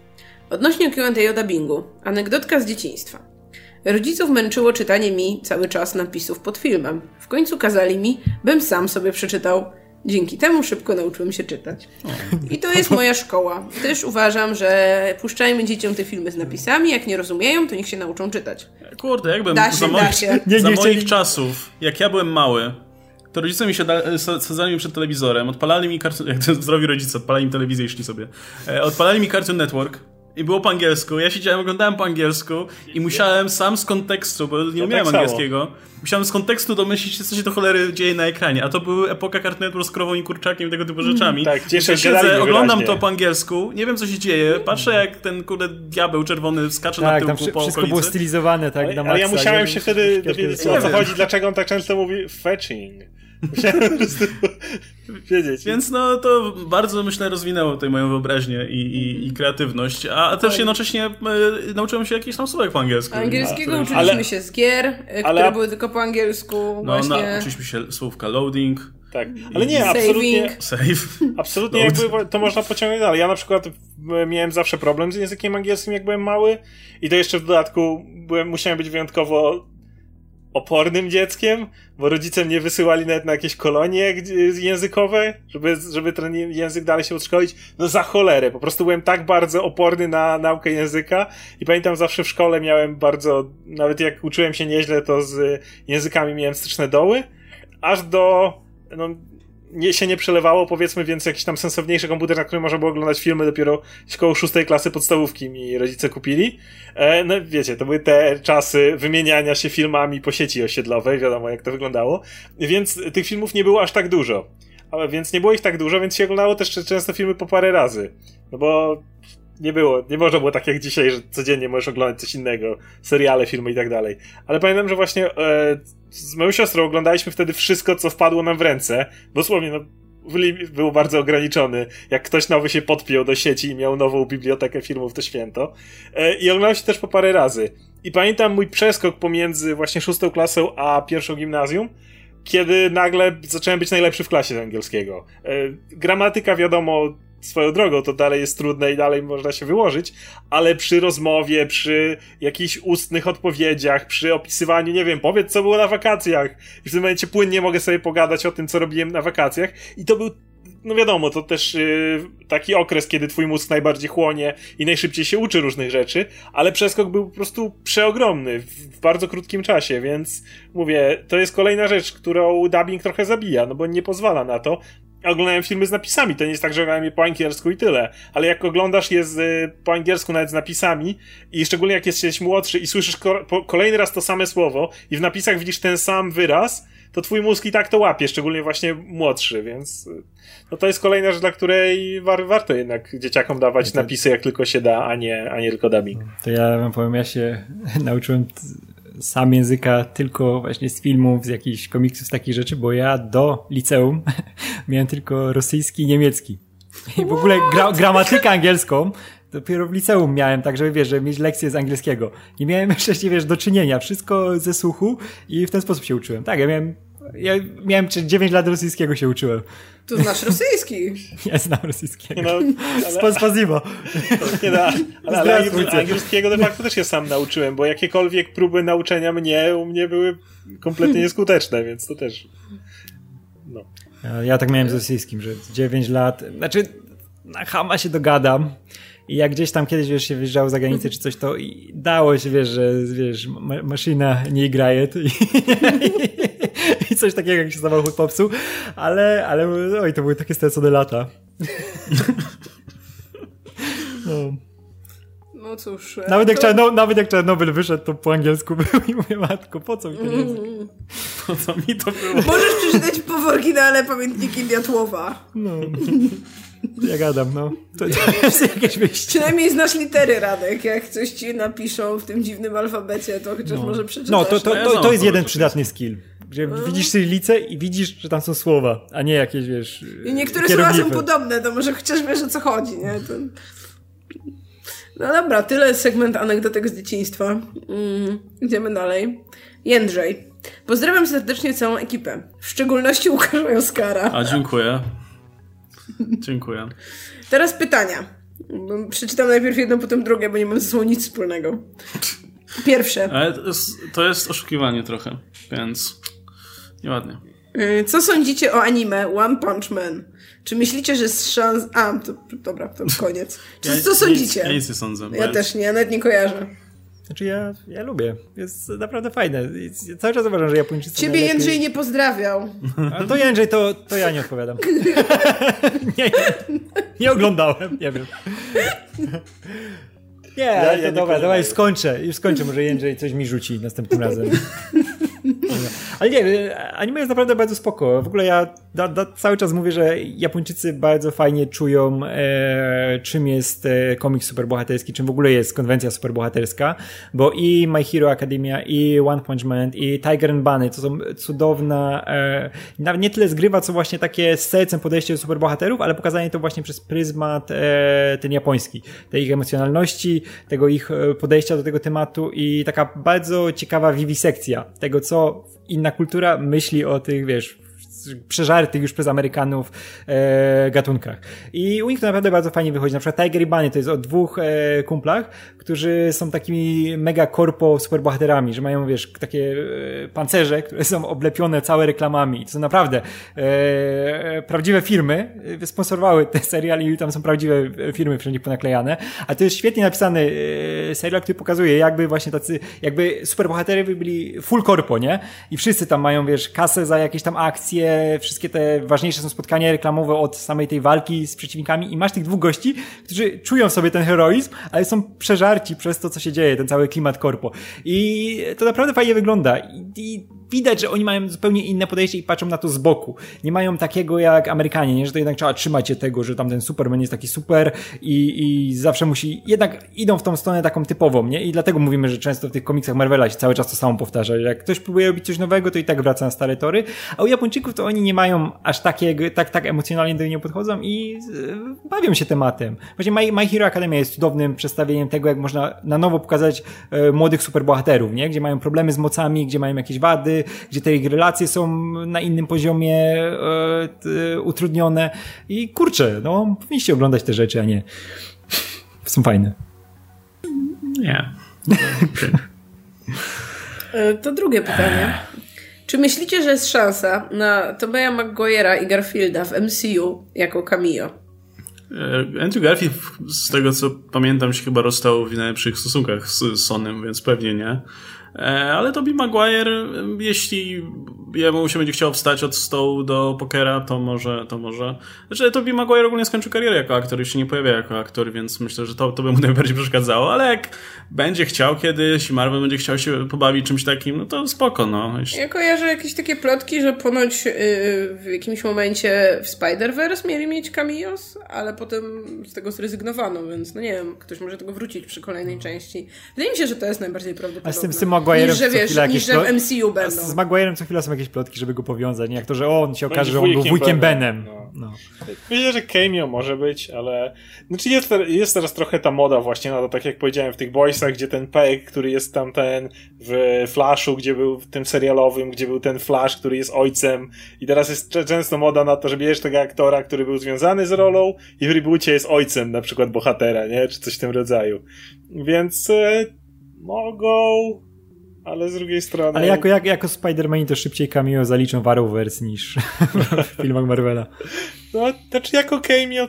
Odnośnie QA o dubbingu. Anegdotka z dzieciństwa. Rodziców męczyło czytanie mi cały czas napisów pod filmem. W końcu kazali mi, bym sam sobie przeczytał. Dzięki temu szybko nauczyłem się czytać. I to jest moja szkoła. Też uważam, że puszczajmy dzieciom te filmy z napisami. Jak nie rozumieją, to niech się nauczą czytać. Kurde, jakbym da się, za, moich, się. za moich czasów, jak ja byłem mały, to rodzice mi się sadzali mi przed telewizorem, odpalali mi Cartoon... [LAUGHS] Jak to zdrowi rodzice, odpalali mi telewizję, jeśli sobie. E, odpalali mi Cartoon Network i było po angielsku. Ja siedziałem, oglądałem po angielsku i musiałem sam z kontekstu, bo nie umiałem tak angielskiego, musiałem z kontekstu domyślić się, co się to cholery dzieje na ekranie. A to były epoka Cartoon Network z krową i kurczakiem i tego typu rzeczami. Mm, tak, cieszę się. Siedzę, oglądam to po angielsku, nie wiem co się dzieje, patrzę jak ten kurde diabeł czerwony skacze tak, na tyłku po wszystko było stylizowane tak ale, na maksa. Ale ja musiałem się wtedy dowiedzieć o co chodzi, dlaczego on tak często mówi fetching. Musiałem po prostu wiedzieć. Więc no to bardzo myślę rozwinęło tutaj moją wyobraźnię i, i, i kreatywność, a, a też tak. jednocześnie e, nauczyłem się jakichś tam słówek po angielsku. Angielskiego uczyliśmy ale, się z gier, e, które ale, były tylko po angielsku. No, właśnie. nauczyliśmy się słówka loading. Tak, ale nie, absolutnie. Save. Absolutnie jakby to można pociągnąć dalej. Ja na przykład miałem zawsze problem z językiem angielskim, jak byłem mały i to jeszcze w dodatku byłem, musiałem być wyjątkowo opornym dzieckiem, bo rodzice mnie wysyłali nawet na jakieś kolonie językowe, żeby, żeby ten język dalej się odszkolić. No za cholerę, po prostu byłem tak bardzo oporny na naukę języka i pamiętam zawsze w szkole miałem bardzo, nawet jak uczyłem się nieźle, to z językami miałem styczne doły, aż do, no nie, się nie przelewało, powiedzmy, więc jakiś tam sensowniejszy komputer, na którym można było oglądać filmy dopiero koło szóstej klasy podstawówki mi rodzice kupili. E, no wiecie, to były te czasy wymieniania się filmami po sieci osiedlowej, wiadomo jak to wyglądało, więc tych filmów nie było aż tak dużo. Więc nie było ich tak dużo, więc się oglądało też często filmy po parę razy. No bo nie było, nie można było tak jak dzisiaj, że codziennie możesz oglądać coś innego, seriale, filmy i tak dalej. Ale pamiętam, że właśnie e, z moją siostrą oglądaliśmy wtedy wszystko, co wpadło nam w ręce. Dosłownie, no, był bardzo ograniczony. Jak ktoś nowy się podpiął do sieci i miał nową bibliotekę filmów, to święto. E, I oglądałem się też po parę razy. I pamiętam mój przeskok pomiędzy właśnie szóstą klasą a pierwszą gimnazjum, kiedy nagle zacząłem być najlepszy w klasie z angielskiego. E, gramatyka, wiadomo, swoją drogą, to dalej jest trudne i dalej można się wyłożyć, ale przy rozmowie, przy jakichś ustnych odpowiedziach, przy opisywaniu, nie wiem, powiedz co było na wakacjach. I w tym momencie płynnie mogę sobie pogadać o tym, co robiłem na wakacjach. I to był no wiadomo, to też yy, taki okres, kiedy twój mózg najbardziej chłonie i najszybciej się uczy różnych rzeczy, ale przeskok był po prostu przeogromny w, w bardzo krótkim czasie, więc mówię, to jest kolejna rzecz, którą dubbing trochę zabija, no bo nie pozwala na to oglądałem filmy z napisami, to nie jest tak, że oglądałem je po angielsku i tyle, ale jak oglądasz je z, y, po angielsku nawet z napisami i szczególnie jak jesteś młodszy i słyszysz ko kolejny raz to same słowo i w napisach widzisz ten sam wyraz, to twój mózg i tak to łapie, szczególnie właśnie młodszy, więc y, no to jest kolejna rzecz, dla której war warto jednak dzieciakom dawać to... napisy jak tylko się da, a nie, a nie tylko dubbing. To ja wam powiem, ja się [LAUGHS] nauczyłem sam języka tylko właśnie z filmów, z jakichś komiksów, z takich rzeczy, bo ja do liceum [LAUGHS] miałem tylko rosyjski i niemiecki. I w ogóle gra gramatykę angielską dopiero w liceum miałem, tak żeby wiesz, żeby mieć lekcje z angielskiego. Nie miałem [LAUGHS] jeszcze, wiesz, do czynienia. Wszystko ze słuchu i w ten sposób się uczyłem. Tak, ja miałem ja miałem 9 lat rosyjskiego się uczyłem. Tu znasz rosyjski. [LAUGHS] Ja znam rosyjskiego. No, ale... Spasibo. Nie da, ale, ale angielskiego de facto też się sam nauczyłem, bo jakiekolwiek próby nauczenia mnie u mnie były kompletnie nieskuteczne, więc to też no. Ja, ja tak miałem z rosyjskim, że 9 lat, znaczy na Hama się dogadam, i jak gdzieś tam kiedyś wiesz, się wyjeżdżało za granicę czy coś, to dało się, wiesz, że wiesz, ma maszyna nie graje i, i, [LAUGHS] coś takiego, jak się samochód popsuł, ale, ale oj, to były takie stracone lata. [LAUGHS] No. No cóż. E, nawet, to... jak Czarno, nawet jak Czarnobyl wyszedł, to po angielsku [LAUGHS] był i mówię, matko, po co mi to jest? Po co mi to było? Możesz przeczytać po oryginale pamiętniki Diatłowa. No. Ja gadam, no. To, [LAUGHS] to jest jakieś wyjście. Przynajmniej znasz litery, Radek. Jak coś ci napiszą w tym dziwnym alfabecie, to chociaż no. może przeczytasz. No, to, to, to, to jest jeden przydatny skill. Gdzie no. widzisz cyrylicę i widzisz, że tam są słowa, a nie jakieś, wiesz... I niektóre słowa są podobne, to może chociaż wiesz, o co chodzi, nie? To... No dobra, tyle segment anegdotek z dzieciństwa. Mm, idziemy dalej. Jędrzej. Pozdrawiam serdecznie całą ekipę. W szczególności Łukasza i Oskara. A, dziękuję. Dziękuję. Teraz pytania. Przeczytam najpierw jedno, potem drugie, bo nie mam ze sobą nic wspólnego. Pierwsze. Ale to jest, to jest oszukiwanie trochę, więc nieładnie. Y, co sądzicie o anime One Punch Man? Czy myślicie, że jest szans... A, to, dobra, to [LAUGHS] koniec. Czy, ja, co sądzicie? ja nic nie sądzę. Ja też nie, nawet nie kojarzę. Znaczy ja, ja lubię. Jest naprawdę fajne. Cały czas uważam, że Japończycy Ciebie najlepiej... Jędrzej nie pozdrawiał. A to Jędrzej, to, to ja nie odpowiadam. [LAUGHS] nie, nie oglądałem, nie wiem. Nie, ja, ja to nie dobra, dawaj skończę. Już skończę, może Jędrzej coś mi rzuci następnym razem. [LAUGHS] [LAUGHS] Ale nie, anime jest naprawdę bardzo spoko. W ogóle ja da, da, cały czas mówię, że Japończycy bardzo fajnie czują, e, czym jest e, komiks superbohaterski, czym w ogóle jest konwencja superbohaterska, bo i My Hero Academia, i One Punch Man, i Tiger and Bunny to są cudowna, e, nawet nie tyle zgrywa, co właśnie takie z sercem podejście do superbohaterów, ale pokazanie to właśnie przez pryzmat e, ten japoński, tej ich emocjonalności, tego ich e, podejścia do tego tematu i taka bardzo ciekawa wiwisekcja tego, co inna kultura myśli o tych, wiesz, przeżartych już przez Amerykanów e, gatunkach. I u nich to naprawdę bardzo fajnie wychodzi. Na przykład Tiger i Bunny to jest o dwóch e, kumplach, którzy są takimi mega korpo superbohaterami, że mają, wiesz, takie e, pancerze, które są oblepione całe reklamami. To są naprawdę e, prawdziwe firmy sponsorowały te serial i tam są prawdziwe firmy wszędzie ponaklejane. A to jest świetnie napisany e, serial, który pokazuje, jakby właśnie tacy, jakby superbohaterowie byli full korpo, nie? I wszyscy tam mają, wiesz, kasę za jakieś tam akcje, wszystkie te ważniejsze są spotkania reklamowe od samej tej walki z przeciwnikami i masz tych dwóch gości, którzy czują sobie ten heroizm, ale są przeżarci przez to, co się dzieje, ten cały klimat korpo. I to naprawdę fajnie wygląda. I, i widać, że oni mają zupełnie inne podejście i patrzą na to z boku. Nie mają takiego jak Amerykanie, nie? że to jednak trzeba trzymać się tego, że tam ten Superman jest taki super i, i zawsze musi, jednak idą w tą stronę taką typową, nie? I dlatego mówimy, że często w tych komiksach Marvela się cały czas to samo powtarza. Jak ktoś próbuje robić coś nowego, to i tak wraca na stare tory, a u Japończyków to oni nie mają aż takiego, tak, tak emocjonalnie do niego podchodzą i e, bawią się tematem. Właśnie My, My Hero Academia jest cudownym przedstawieniem tego, jak można na nowo pokazać e, młodych superbohaterów, nie? Gdzie mają problemy z mocami, gdzie mają jakieś wady, gdzie te ich relacje są na innym poziomie e, utrudnione i kurczę, no, powinniście oglądać te rzeczy, a nie [LAUGHS] są fajne. Nie. E, to drugie pytanie. Czy myślicie, że jest szansa na Tobeya Maguire'a i Garfielda w MCU jako cameo? E, Andrew Garfield, z tego co pamiętam, się chyba rozstał w najlepszych stosunkach z Sonem, więc pewnie nie. E, ale Toby Maguire, jeśli jemu się będzie chciał wstać od stołu do pokera, to może, to może. Znaczy, Toby Maguire ogólnie skończył karierę jako aktor, już się nie pojawia jako aktor, więc myślę, że to, to by mu [LAUGHS] najbardziej przeszkadzało, ale jak będzie chciał kiedyś i Marvel będzie chciał się pobawić czymś takim, no to spoko, no. Jeśli... Ja kojarzę jakieś takie plotki, że ponoć yy, w jakimś momencie w Spider-Verse mieli mieć cameos, ale potem z tego zrezygnowano, więc no nie wiem, ktoś może tego wrócić przy kolejnej części. Wydaje mi się, że to jest najbardziej prawdopodobne. A z tym, z tym Maguire'em niż, że, wiesz, niż, że w MCU będą. Z Maguire'em co chwila są jakieś plotki, żeby go powiązać. Nie jak to, że on się okaże, że on był wujkiem Benem. No. No. Myślę, że cameo może być, ale znaczy jest, jest teraz trochę ta moda właśnie na to, tak jak powiedziałem, w tych boysach, gdzie ten Peg, który jest tam ten w Flashu, gdzie był w tym serialowym, gdzie był ten Flash, który jest ojcem i teraz jest często moda na to, że bierzesz tego aktora, który był związany z rolą i w reboocie jest ojcem na przykład bohatera, nie? Czy coś w tym rodzaju. Więc e, mogą ale z drugiej strony... Ale jako, jak, jako Spider-Man to szybciej cameo zaliczą w Arrowverse niż [LAUGHS] w filmach Marvela. No, znaczy jako cameo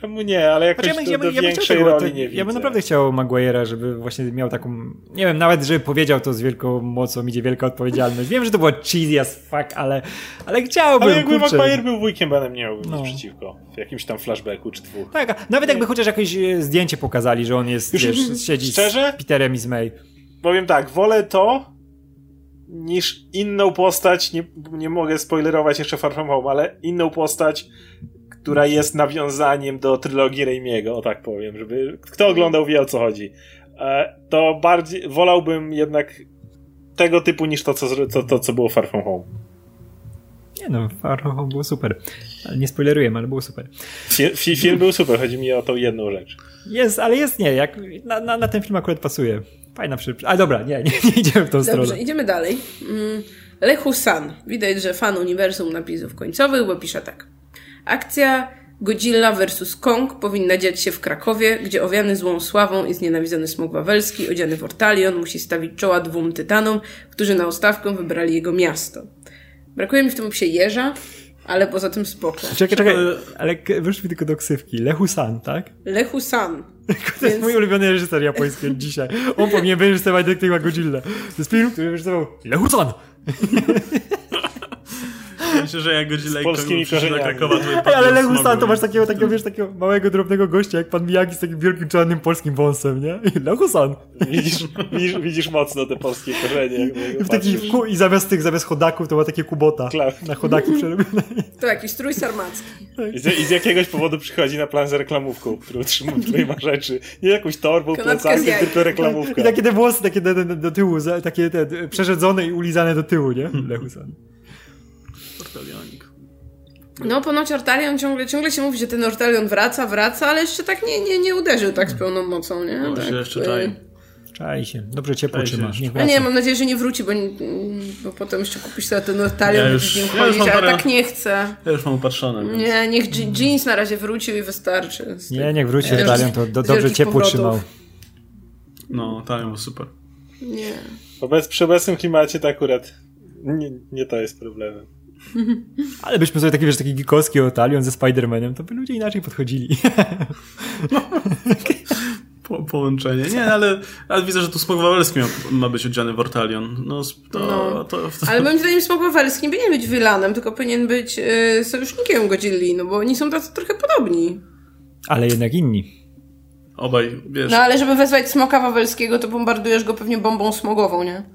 Czemu nie, ale jakoś znaczy, ja, do, do ja, większej ja roli nie widzę. Ja bym naprawdę chciał Maguire'a, żeby właśnie miał taką, nie wiem, nawet żeby powiedział to z wielką mocą, idzie wielka odpowiedzialność. Wiem, że to było cheesy as fuck, ale, ale chciałbym, Ale jakby kurczę. Maguire był wujkiem Benem, nie miałbym no. przeciwko. W jakimś tam flashbacku czy dwóch. Tak, nawet jakby chociaż jakieś e, zdjęcie pokazali, że on jest, Już, wiesz, [LAUGHS] siedzi szczerze? z Peterem i z May powiem tak, wolę to niż inną postać, nie, nie mogę spoilerować jeszcze Far From Home, ale inną postać, która jest nawiązaniem do trylogii Raimiego, o tak powiem, żeby kto oglądał wie o co chodzi. E, to bardziej, wolałbym jednak tego typu niż to, co, to, to, co było Far From Home. Nie no, Far From Home było super. Nie spoileruję, ale było super. Film, film był super, chodzi mi o tą jedną rzecz. Jest, ale jest nie, jak na, na, na ten film akurat pasuje. Fajna przyczyna. Ale dobra, nie, nie, nie idziemy w tą Dobrze, stronę. idziemy dalej. Mm, Lechu San. Widać, że fan uniwersum napisów końcowych, bo pisze tak. Akcja Godzilla vs. Kong powinna dziać się w Krakowie, gdzie owiany złą sławą i znienawidzony smok wawelski, odziany w ortalion, musi stawić czoła dwóm tytanom, którzy na ostawkę wybrali jego miasto. Brakuje mi w tym opisie jeża, ale poza tym spoko. Czekaj, czekaj, ale wróćmy tylko do ksywki. Lechu San, tak? [LAUGHS] Lechu San. To Więc... jest mój ulubiony reżyser japoński dzisiaj. On powinien wyreżyserować Detektywa Godzilla. To jest film, który wyreżyserował Lechu San. [LAUGHS] Myślę, że jak Godzilla i polskimi do Krakowa, to [LAUGHS] Ale Lechu San to masz takiego, takiego, wiesz, takiego małego, drobnego gościa, jak pan Miyagi z takim wielkim czarnym polskim wąsem, nie? Lechu San. Widzisz, widzisz, widzisz mocno te polskie korzenie. I, w taki, I zamiast tych, zamiast chodaków, to ma takie kubota. Klar. Na chodaki przerobione. To jakiś strój sarmacki. I z, I z, jakiegoś powodu przychodzi na plan z reklamówką, którą trzyma, ma rzeczy. Nie jakąś torbą, plecakiem, tylko reklamówką. I takie te włosy, takie do, do, do tyłu, takie te, przerzedzone i ulizane do tyłu, nie? Lechu San. Ortalionik. No, ponoć Ortalion ciągle, ciągle się mówi, że ten Ortalion wraca, wraca, ale jeszcze tak nie, nie, nie uderzył tak z pełną mocą, nie? No, tak, się jeszcze czai. Czai się. Dobrze ciepło trzyma. A nie, mam nadzieję, że nie wróci, bo, bo potem jeszcze kupisz sobie ten Ortalion ja już, nim ja chodzić, ale tak nie chcę. Ja już mam upatrzone. Więc... Nie, niech jeans na razie wrócił i wystarczy. Nie, niech wróci Ortalion, to do, dobrze ciepło trzymał. No, Ortalion super. Nie. Wobec, przy obecnym klimacie to akurat nie, nie to jest problemem. [LAUGHS] Ale byśmy sobie taki, wiesz, taki geekowski Otalion ze Spider-Manem, to by ludzie inaczej podchodzili. [LAUGHS] Po, połączenie. Nie, ale, ale widzę, że tu Smok Wawelski ma, ma być odziany w Ortalion. No, to, no. To, to, Ale moim zdaniem Smok Wawelski nie powinien być Wylanem, tylko powinien być y, sojusznikiem Godzilli, no bo oni są tacy trochę podobni. Ale jednak inni. Obaj, wiesz. No ale żeby wezwać Smoka Wawelskiego, to bombardujesz go pewnie bombą smogową, nie?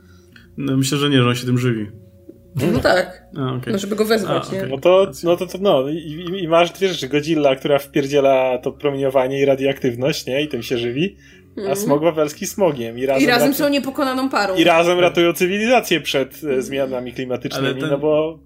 No, myślę, że nie, że on się tym żywi. No tak. A, okay. No, żeby go wezwać, A, okay. nie? No to, no to, to no, i, i masz dwie rzeczy. Godzilla, która wpierdziela to promieniowanie i radioaktywność, nie? I tym się żywi. A mm. smog wawelski smogiem. I razem, I razem są niepokonaną parą. I razem ratują cywilizację przed e, zmianami klimatycznymi, ten... no bo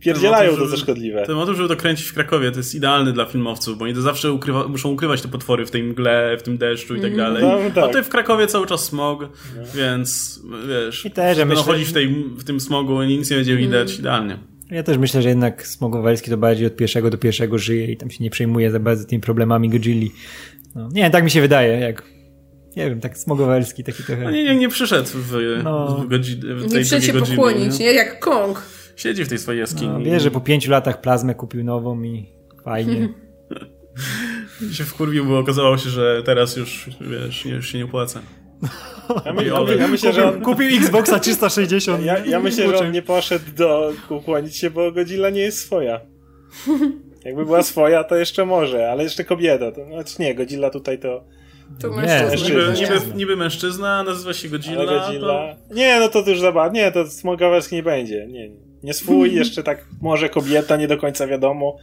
wpierdzielają to, co szkodliwe. Ten motyw, żeby to kręcić w Krakowie, to jest idealny dla filmowców, bo oni to zawsze ukrywa, muszą ukrywać te potwory w tej mgle, w tym deszczu i tak mhm. dalej. No, tak. A tutaj w Krakowie cały czas smog, no. więc wiesz, I też, ja myślę... chodzić w, tej, w tym smogu, nic nie będzie widać, mm. idealnie. Ja też myślę, że jednak Smogowalski to bardziej od pierwszego do pierwszego żyje i tam się nie przejmuje za bardzo tymi problemami Godzilli. No, nie, tak mi się wydaje, jak nie wiem, tak Smogowalski taki trochę. No nie, nie, nie przyszedł w, no. w, godzi, w tej Nie przyszedł się pokłonić, nie? nie? Jak Kong. Siedzi w tej swojej jaskini. No, wie, że po pięciu latach plazmę kupił nową i fajnie. [LAUGHS] się wkurwił, bo okazało się, że teraz już, wiesz, już się nie opłaca. Ja, my, ja, ja myślę, że on... Kupił Xboxa 360. Ja, ja myślę, że on nie poszedł do ukłonić się, bo Godzilla nie jest swoja. Jakby była swoja, to jeszcze może, ale jeszcze kobieta. To, znaczy nie, Godzilla tutaj to... To mężczyzna. Niby, niby, niby mężczyzna, nazywa się Godzilla. Godzilla... To... Nie, no to już zabawne. Nie, to Smogawerski nie będzie. Nie, nie swój, [LAUGHS] jeszcze tak może kobieta, nie do końca wiadomo.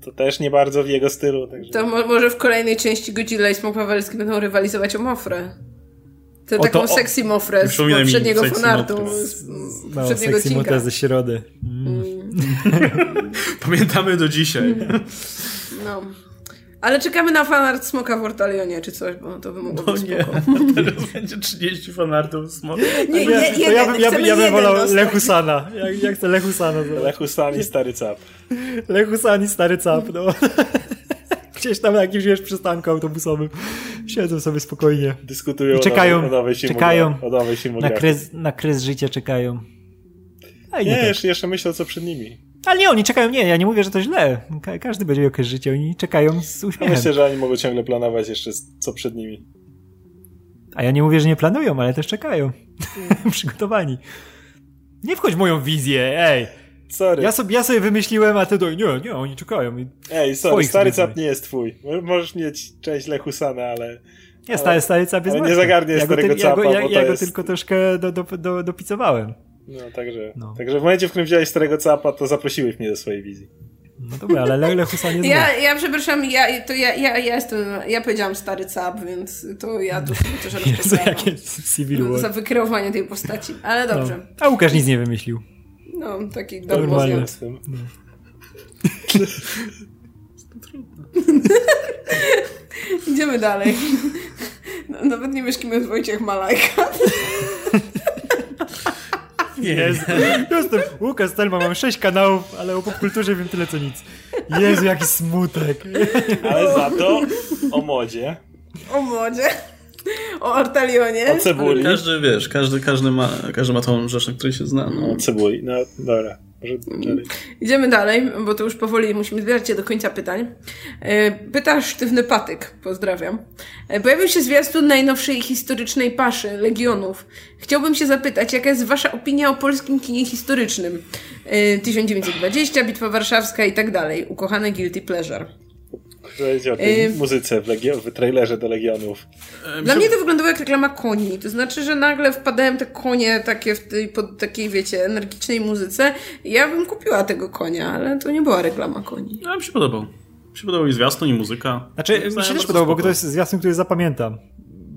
To też nie bardzo w jego stylu. Także... To mo może w kolejnej części Godzilla i Smok Pawełski będą rywalizować o Mofrę. Tę taką o, sexy mofrę z poprzedniego fanartu. Z, z no, poprzedniego sexy odcinka. ze środy. Mm. [LAUGHS] [LAUGHS] Pamiętamy do dzisiaj. No. Ale czekamy na fanart Smoka w Ortalionie czy coś, bo to by mogło no być nie. [LAUGHS] Teraz będzie 30 fanartów Smoka. Nie, nie, nie, to ja bym, ja, ja bym wolał Lechusana. Ja, ja chcę Lechusana. Lechusan i stary cap. Lechusan i stary cap, no. [LAUGHS] Gdzieś tam na jakimś wiesz, przystanku autobusowym. Siedzą sobie spokojnie. Dyskutują I czekają, o nowej, czekają o nowej na, kres, na kres życia czekają. A nie, tak. jeszcze, jeszcze myślą co przed nimi. Ale nie, oni czekają, nie, ja nie mówię, że to źle. Ka każdy będzie miał jakieś życie, oni czekają z uśmiechem. Ja myślę, że oni mogą ciągle planować jeszcze co przed nimi. A ja nie mówię, że nie planują, ale też czekają. [LAUGHS] Przygotowani. Nie wchodź w moją wizję, ej. Sorry. Ja sobie, ja sobie wymyśliłem, a ty do... Nie, nie, oni czekają. Ej, sorry, stary cap nie jest twój. Możesz mieć część Lechusana, ale... Nie, stary, stary cap jest Ale nie zagarniesz ja starego ty, capa, Ja go, ja, ja go jest... tylko troszkę do, do, do, dopicowałem. No, także, no. także w momencie, w którym wziąłeś starego capa, to zaprosiłeś mnie do swojej wizji. No dobra, ale Lech Lechusa nie ja, ja przepraszam, ja, to ja, ja, ja jestem, ja powiedziałam stary cap, więc to ja tu sobie [LAUGHS] też War. Za wykreowanie tej postaci, ale no. dobrze. No. A Łukasz nic nie wymyślił. No, taki Normalnie. No. [LAUGHS] Idziemy dalej. [LAUGHS] No, nawet nie wiesz, kim jest Wojciech Malajka. Jezu. [LAUGHS] Jestem Łukasz Stelma, mam sześć kanałów, ale o popkulturze wiem tyle co nic. Jezu, jaki smutek. Ale za to o modzie. O modzie. O Ortalionie. O cebuli. Każdy, wiesz, każdy, każdy, ma, każdy ma tą rzecz, na której się zna. No. O cebuli, no dobra. Dalej. Idziemy dalej, bo to już powoli musimy zbierać się do końca pytań. E, pyta Sztywny Patyk, pozdrawiam. E, pojawił się zwiastun najnowszej historycznej paszy, Legionów. Chciałbym się zapytać, jaka jest wasza opinia o polskim kinie historycznym? 1920, e, Bitwa Warszawska i tak dalej. Ukochane Guilty Pleasure. Powiedzieć o tej muzyce w, Legio- w trailerze do Legionów. Dla mnie to wyglądało jak reklama koni. To znaczy, że nagle wpadają te konie takie w tej, pod takiej, wiecie, energicznej muzyce. Ja bym kupiła tego konia, ale to nie była reklama koni. Ja mi się podobał. Mi się podobał i zwiastun, i muzyka. Znaczy, mi się też podobał, bo to jest zwiastun, który zapamiętam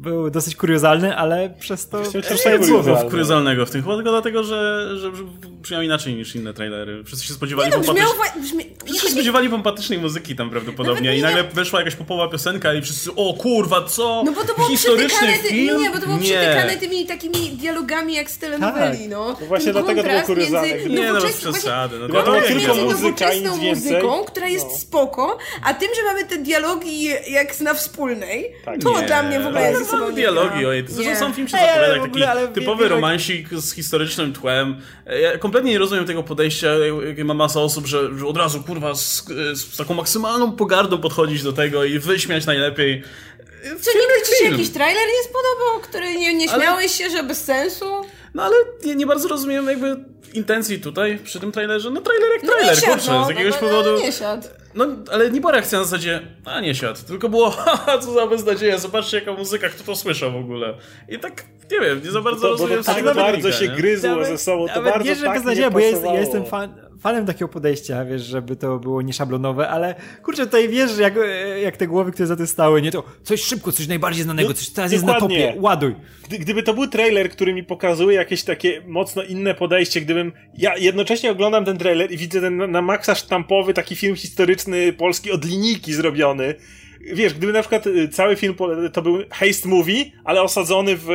był dosyć kuriozalny, ale przez to... Nie było kuriozalnego w tym, chyba tylko dlatego, że, że brzmiał inaczej niż inne trailery. Wszyscy się spodziewali, nie, no, brzmiał, brzmi... wszyscy się spodziewali pompatycznej muzyki tam prawdopodobnie i nagle weszła jakaś popowa piosenka i wszyscy, o kurwa, co? No bo to było Historyczny film? Nie, bo to było nie. przytykane tymi takimi dialogami jak z telenoweli, tak. no. no właśnie dlatego to było kuriozalne. Nie, no bez przesady. No, to była tylko muzyka nic więcej. muzyką, która jest no. spoko, a tym, że mamy te dialogi jak na wspólnej, tak. to dla mnie w ogóle jest są dialogi, ojej. Zresztą sam film się zapowiada jak taki ogóle, typowy romansik z historycznym tłem. Ja kompletnie nie rozumiem tego podejścia, jakie ma masa osób, że, od razu, kurwa, z, z, taką maksymalną pogardą podchodzić do tego i wyśmiać najlepiej. Co, nigdy ci się jakiś trailer nie spodobał, który nie, nie śmiałeś ale... się, że bez sensu? No ale nie, nie bardzo rozumiem jakby intencji tutaj przy tym trailerze. No trailer jak no trailer, no kurczę, no, z jakiegoś no, no, powodu... nie siadł. No, ale nie była reakcja na zasadzie, a nie siadł, tylko było, [LAUGHS] haha, co za beznadzieja, zobaczcie jaka muzyka, kto to słyszał w ogóle. I tak, nie wiem, nie za bardzo to, rozumiem bo to tak bardzo się gryzło nawet, ze sobą, to bardzo nie, że tak beznadzieja, bo ja, jest, ja jestem fan, fanem takiego podejścia, wiesz, żeby to było nieszablonowe, ale kurczę, tutaj wiesz, jak, jak te głowy, które za tym stały, nie to coś szybko, coś najbardziej znanego, no, coś teraz jest na topie, ładuj. Gdy, gdyby to był trailer, który mi pokazuje jakieś takie mocno inne podejście, gdybym, ja jednocześnie oglądam ten trailer i widzę ten na, na maksa sztampowy taki film historyczny polski od linijki zrobiony, wiesz, gdyby na przykład y, cały film to był heist movie, ale osadzony w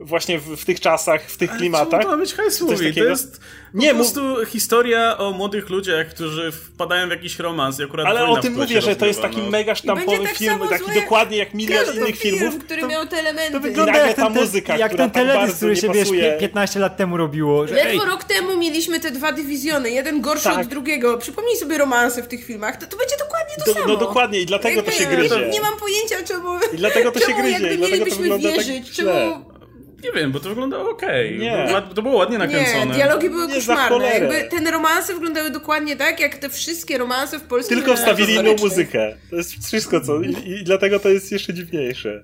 właśnie w, w tych czasach, w tych ale klimatach. To ma być heist movie, to jest nie, po prostu historia o młodych ludziach, którzy wpadają w jakiś romans i akurat Ale o tym mówię, że to jest taki no. mega sztampowy tak film, taki dokładnie jak milion innych film, filmów. który to, miał te elementy. To wygląda jak ta muzyka, jak ten teledysk, który się wiesz, 15 lat temu robiło. Że, Ledwo ej. rok temu mieliśmy te dwa dywizjony, jeden gorszy tak. od drugiego. Przypomnij sobie romanse w tych filmach, to, to będzie dokładnie to do, samo. No dokładnie i dlatego jakby, to się gryzie. Nie, nie mam pojęcia czemu... I dlatego to się gryzie. i dlatego to tak wierzyć, czemu nie wiem, bo to wyglądało okej. Okay. Nie. To było ładnie nakręcone. Nie, dialogi były nie koszmarne. Jakby te romanse wyglądały dokładnie tak, jak te wszystkie romanse w polskim Tylko wstawili inną muzykę. To jest wszystko, co... I, I dlatego to jest jeszcze dziwniejsze.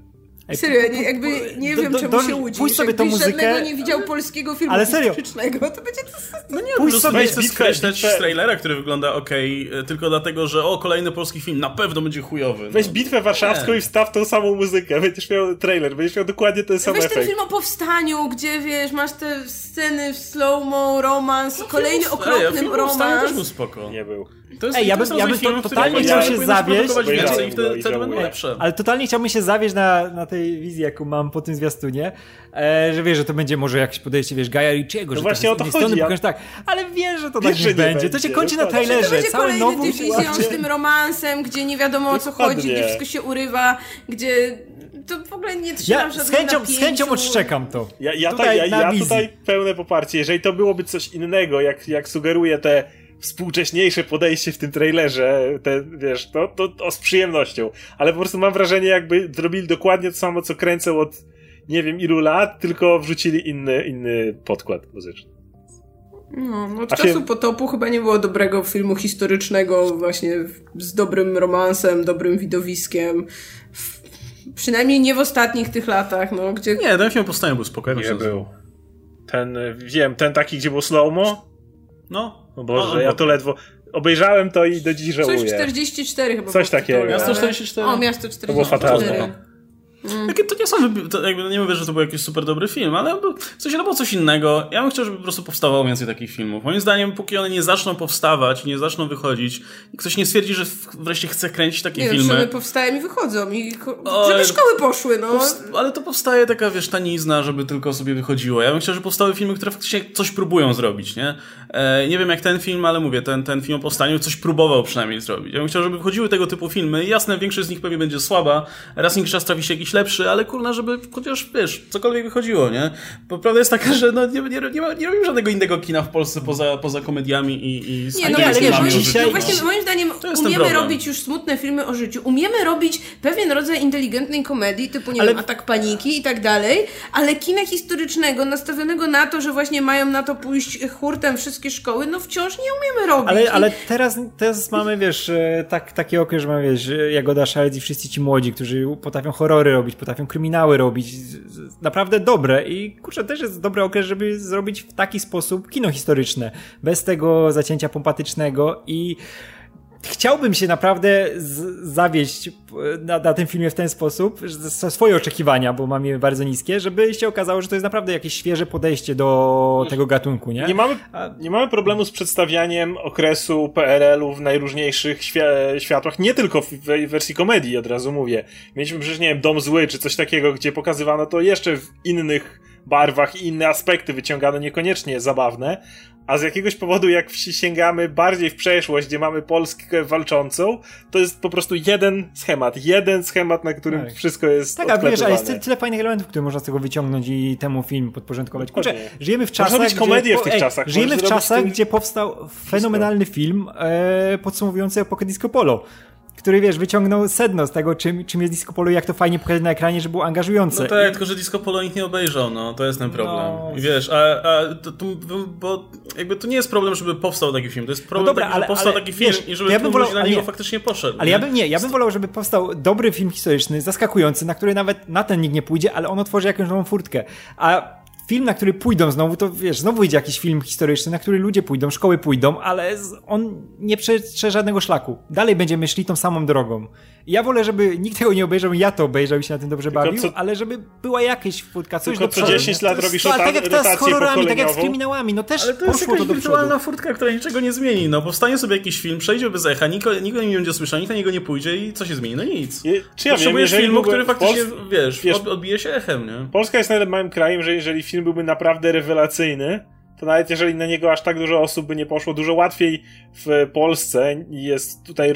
Serio, nie, jakby nie do, wiem, do, czemu do, się łudzisz. Pójdź sobie tą muzykę. nie widział polskiego filmu ale serio. historycznego, to będzie to... No nie, pójdź sobie chcę skreślać z trailera, który wygląda ok, e, tylko dlatego, że o, kolejny polski film na pewno będzie chujowy. No. Weź bitwę warszawską nie. i wstaw tą samą muzykę, będziesz miał trailer, będziesz miał dokładnie ten sam Weź efekt. ten film o powstaniu, gdzie wiesz, masz te sceny w slow-mo, romans, no, kolejny okropny ja, romans. też był spoko. Nie był. To jest, Ej, ja bym, ja bym to, totalnie chciał się zawieść. Więcej i wtedy, wtedy będą lepsze. Ale totalnie chciałbym się zawieść na, na tej wizji, jaką mam po tym zwiastunie, e, że wiesz, że to będzie może jakieś podejście, wiesz, Gaja Richiego, no że właśnie o to chodzi. Ja... tak, ale wiesz, że to tak nie będzie. To się kończy na trailerze. To będzie Całe nową dywizją z tym romansem, gdzie nie wiadomo o co chodzi, gdzie wszystko się urywa, gdzie to w ogóle nie trzeba ja z chęcią, z chęcią odszczekam to. Ja, ja, tutaj, ja, ja tutaj pełne poparcie. Jeżeli to byłoby coś innego, jak, jak sugeruje te współcześniejsze podejście w tym trailerze, te, wiesz, to, to, to z przyjemnością. Ale po prostu mam wrażenie, jakby zrobili dokładnie to samo, co kręcę od nie wiem ilu lat, tylko wrzucili inny, inny podkład muzyczny. No, no od A czasu potopu chyba nie było dobrego filmu historycznego właśnie z dobrym romansem, dobrym widowiskiem. W, przynajmniej nie w ostatnich tych latach, no, gdzie... Nie, ten film powstanie był spokojny. Nie był. Ten, wiem, ten taki, gdzie było slow-mo? No. O Boże, no, ja to ledwo... Obejrzałem to i do dziś żałuję. Coś 44 chyba. Coś takiego. Miasto 44. O, Miasto 44. To było fatalne. Mm. To nie są, to jakby nie mówię, że to był jakiś super dobry film, ale coś, no było coś innego. Ja bym chciał, żeby po prostu powstawało więcej takich filmów. Moim zdaniem, póki one nie zaczną powstawać, nie zaczną wychodzić, ktoś nie stwierdzi, że wreszcie chce kręcić takie nie, filmy. Nie, powstają i wychodzą i żeby szkoły poszły, no. ale to powstaje taka, wiesz, tanizna, żeby tylko sobie wychodziło. Ja bym chciał, żeby powstały filmy, które faktycznie coś próbują zrobić, nie? E, nie wiem jak ten film, ale mówię, ten, ten film o powstaniu coś próbował przynajmniej zrobić. Ja bym chciał, żeby wychodziły tego typu filmy. Jasne, większość z nich pewnie będzie słaba. Raz niż czas trafi się jakiś lepszy, ale kurna, żeby chociaż, wiesz, cokolwiek wychodziło, nie? Bo prawda jest taka, że no, nie, nie, nie, ma, nie robimy żadnego innego kina w Polsce poza, poza komediami i, i Nie, no właśnie, moim, no właśnie, moim zdaniem umiemy robić już smutne filmy o życiu. Umiemy robić pewien rodzaj inteligentnej komedii, typu, nie ale... wiem, atak paniki i tak dalej, ale kina historycznego, nastawionego na to, że właśnie mają na to pójść hurtem wszystkie szkoły, no wciąż nie umiemy robić. Ale, ale teraz, teraz mamy, wiesz, e, tak, taki okres, że mamy, wiesz, Jagoda Szalec i wszyscy ci młodzi, którzy potrafią horrory robić, potrafią kryminały robić, naprawdę dobre i kurczę, też jest dobry okres, żeby zrobić w taki sposób kino historyczne, bez tego zacięcia pompatycznego i chciałbym się naprawdę zawieść e, na, na, tym filmie w ten sposób, że swoje oczekiwania, bo mam je bardzo niskie, żeby się okazało, że to jest naprawdę jakieś świeże podejście do tego gatunku, nie? Nie mamy, nie mamy problemu z przedstawianiem okresu PRL-u w najróżniejszych światłach, nie tylko w wersji komedii, od razu mówię. Mieliśmy przecież, nie wiem, Dom Zły, czy coś takiego, gdzie pokazywano to jeszcze w innych barwach i inne aspekty wyciągane, niekoniecznie zabawne, a z jakiegoś powodu, jak sięgamy bardziej w przeszłość, gdzie mamy Polskę walczącą, to jest po prostu jeden schemat. Jeden schemat, na którym tak. wszystko jest Tak, a wiesz, a jest tyle, tyle fajnych elementów, które można z tego wyciągnąć i temu film podporządkować. Kurczę, żyjemy w czasach, gdzie, komedię w tych ej, czasach. Żyjemy w czasach, gdzie powstał fenomenalny film e, podsumowujący epokę disco polo który wiesz, wyciągnął sedno z tego, czym, czym jest disco polo i jak to fajnie pokazać na ekranie, żeby było angażujące. No tak, I... tylko że disco polo nikt nie obejrzał, no, to jest ten problem. No... I wiesz, a, a to, to, bo jakby to nie jest problem, żeby powstał taki film, to jest problem no dobra, taki, ale, żeby powstał ale, taki film wiesz, i żeby ja bym wolał, na niego nie. faktycznie poszedł. Ale nie? ja bym nie, ja bym wolał, żeby powstał dobry film historyczny, zaskakujący, na który nawet na ten nikt nie pójdzie, ale on otworzy jakąś nową furtkę. A film, na który pójdą znowu, to wiesz, znowu idzie jakiś film historyczny, na który ludzie pójdą, szkoły pójdą, ale on nie przetrze żadnego szlaku. Dalej będziemy szli tą samą drogą. Ja wolę, żeby nikt tego nie obejrzał, ja to obejrzał i się na tym dobrze bawił, co, ale żeby była jakaś furtka, coś Tylko co 10 lat robisz rota, tak jak teraz z horrorami, tak jak z kryminałami, no też ale to jest jakaś wirtualna furtka, która niczego nie zmieni. No powstanie sobie jakiś film, przejdzie bez echa, nikt, nikt nie będzie słyszał, nikt na niego nie pójdzie i co się zmieni? No nic. Je, czy ja Potrzebujesz wiem, filmu, który faktycznie, Pols wiesz, wiesz, odbije się echem, nie? Polska jest nawet małym krajem, że jeżeli film byłby naprawdę rewelacyjny, to nawet jeżeli na niego aż tak dużo osób by nie poszło, dużo łatwiej w Polsce jest tutaj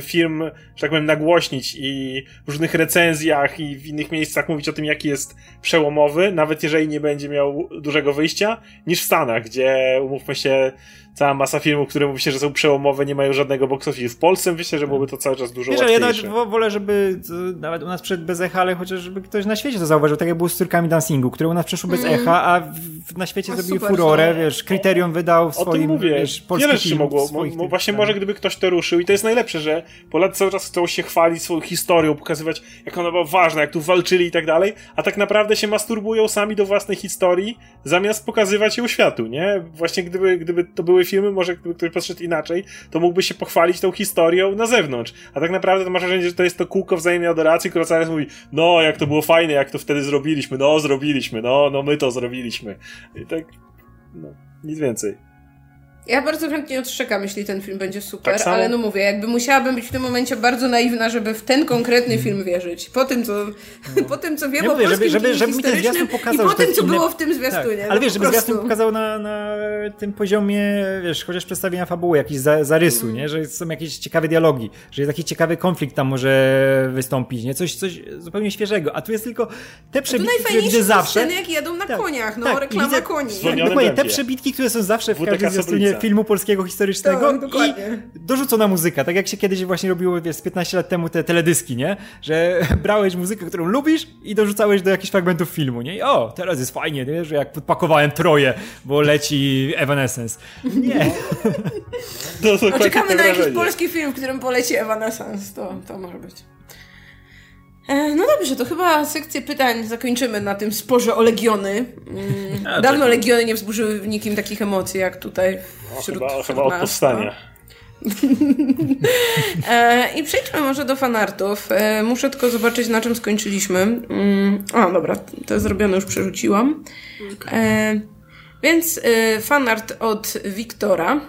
firm, że tak powiem, nagłośnić i w różnych recenzjach i w innych miejscach mówić o tym, jaki jest przełomowy, nawet jeżeli nie będzie miał dużego wyjścia, niż w Stanach, gdzie umówmy się, cała masa filmów, które mówi się, że są przełomowe, nie mają żadnego box office. W Polsce myślę, że byłoby to cały czas dużo Wiesz, łatwiejsze. Ja nawet wolę, żeby nawet u nas przed bez echa, ale chociaż żeby ktoś na świecie to zauważył, tak jak było z córkami dancingu, które u nas przeszły bez mm. echa, a w, na świecie zrobiły furorę, wiesz, kryterium wydał w swoim, o tym mówię. wiesz, polski Wiele film, mogło, mo, właśnie może gdyby ktoś to ruszył i to jest najlepsze, że Polacy cały czas chcą się chwalić swoją historią, pokazywać jak ona była ważna, jak tu walczyli i tak dalej, a tak naprawdę się masturbują sami do własnej historii, zamiast pokazywać ją światu, nie? Właśnie gdyby, gdyby to były filmy, może ktoś podszedł inaczej, to mógłby się pochwalić tą historią na zewnątrz. A tak naprawdę to masz wrażenie, że to jest to kółko wzajemnej adoracji, które cały mówi, no jak to było fajne, jak to wtedy zrobiliśmy, no zrobiliśmy, no, no my to zrobiliśmy. I tak, no, nic więcej. Ja bardzo chętnie odszczekam, jeśli ten film będzie super, tak ale no mówię, jakby musiałabym być w tym momencie bardzo naiwna, żeby w ten konkretny mm. film wierzyć. Po tym, co, no. po tym, co wiem ja o mówię, żeby, żeby, żeby mi ten zwiastun pokazał, i po tym, co inne... było w tym zwiastunie. Tak. Ale wiesz, żeby zwiastun pokazał na, na tym poziomie, wiesz, chociaż przedstawienia fabuły, jakiś za, zarysu, mm. nie? że są jakieś ciekawe dialogi, że jest jakiś ciekawy konflikt tam może wystąpić, nie? Coś, coś zupełnie świeżego. A tu jest tylko te przebitki, które widzę zawsze. sceny, jak jadą na tak, koniach, no, tak, reklama widzę, koni. Dokładnie, te przebitki, które są zawsze w każdym zwiastunie filmu polskiego historycznego tak, i dorzucona muzyka. Tak jak się kiedyś właśnie robiło, wiesz, 15 lat temu te teledyski, nie? Że [LAUGHS] brałeś muzykę, którą lubisz i dorzucałeś do jakichś fragmentów filmu, nie? I o, teraz jest fajnie, nie? Że jak podpakowałem Troje, bo leci Evanescence. Nie. [LAUGHS] to, to Czekamy na jakiś polski film, w którym poleci Evanescence. To, to może być. E, no dobrze, to chyba sekcję pytań zakończymy na tym sporze o Legiony. Mm, Dawno tak. Legiony nie wzburzyły w nikim takich emocji jak tutaj wśród, chyba, chyba od powstania. [LAUGHS] e, I przejdźmy może do fanartów. E, muszę tylko zobaczyć, na czym skończyliśmy. Mm, a, dobra, to zrobione już przerzuciłam. E, więc fanart od Wiktora.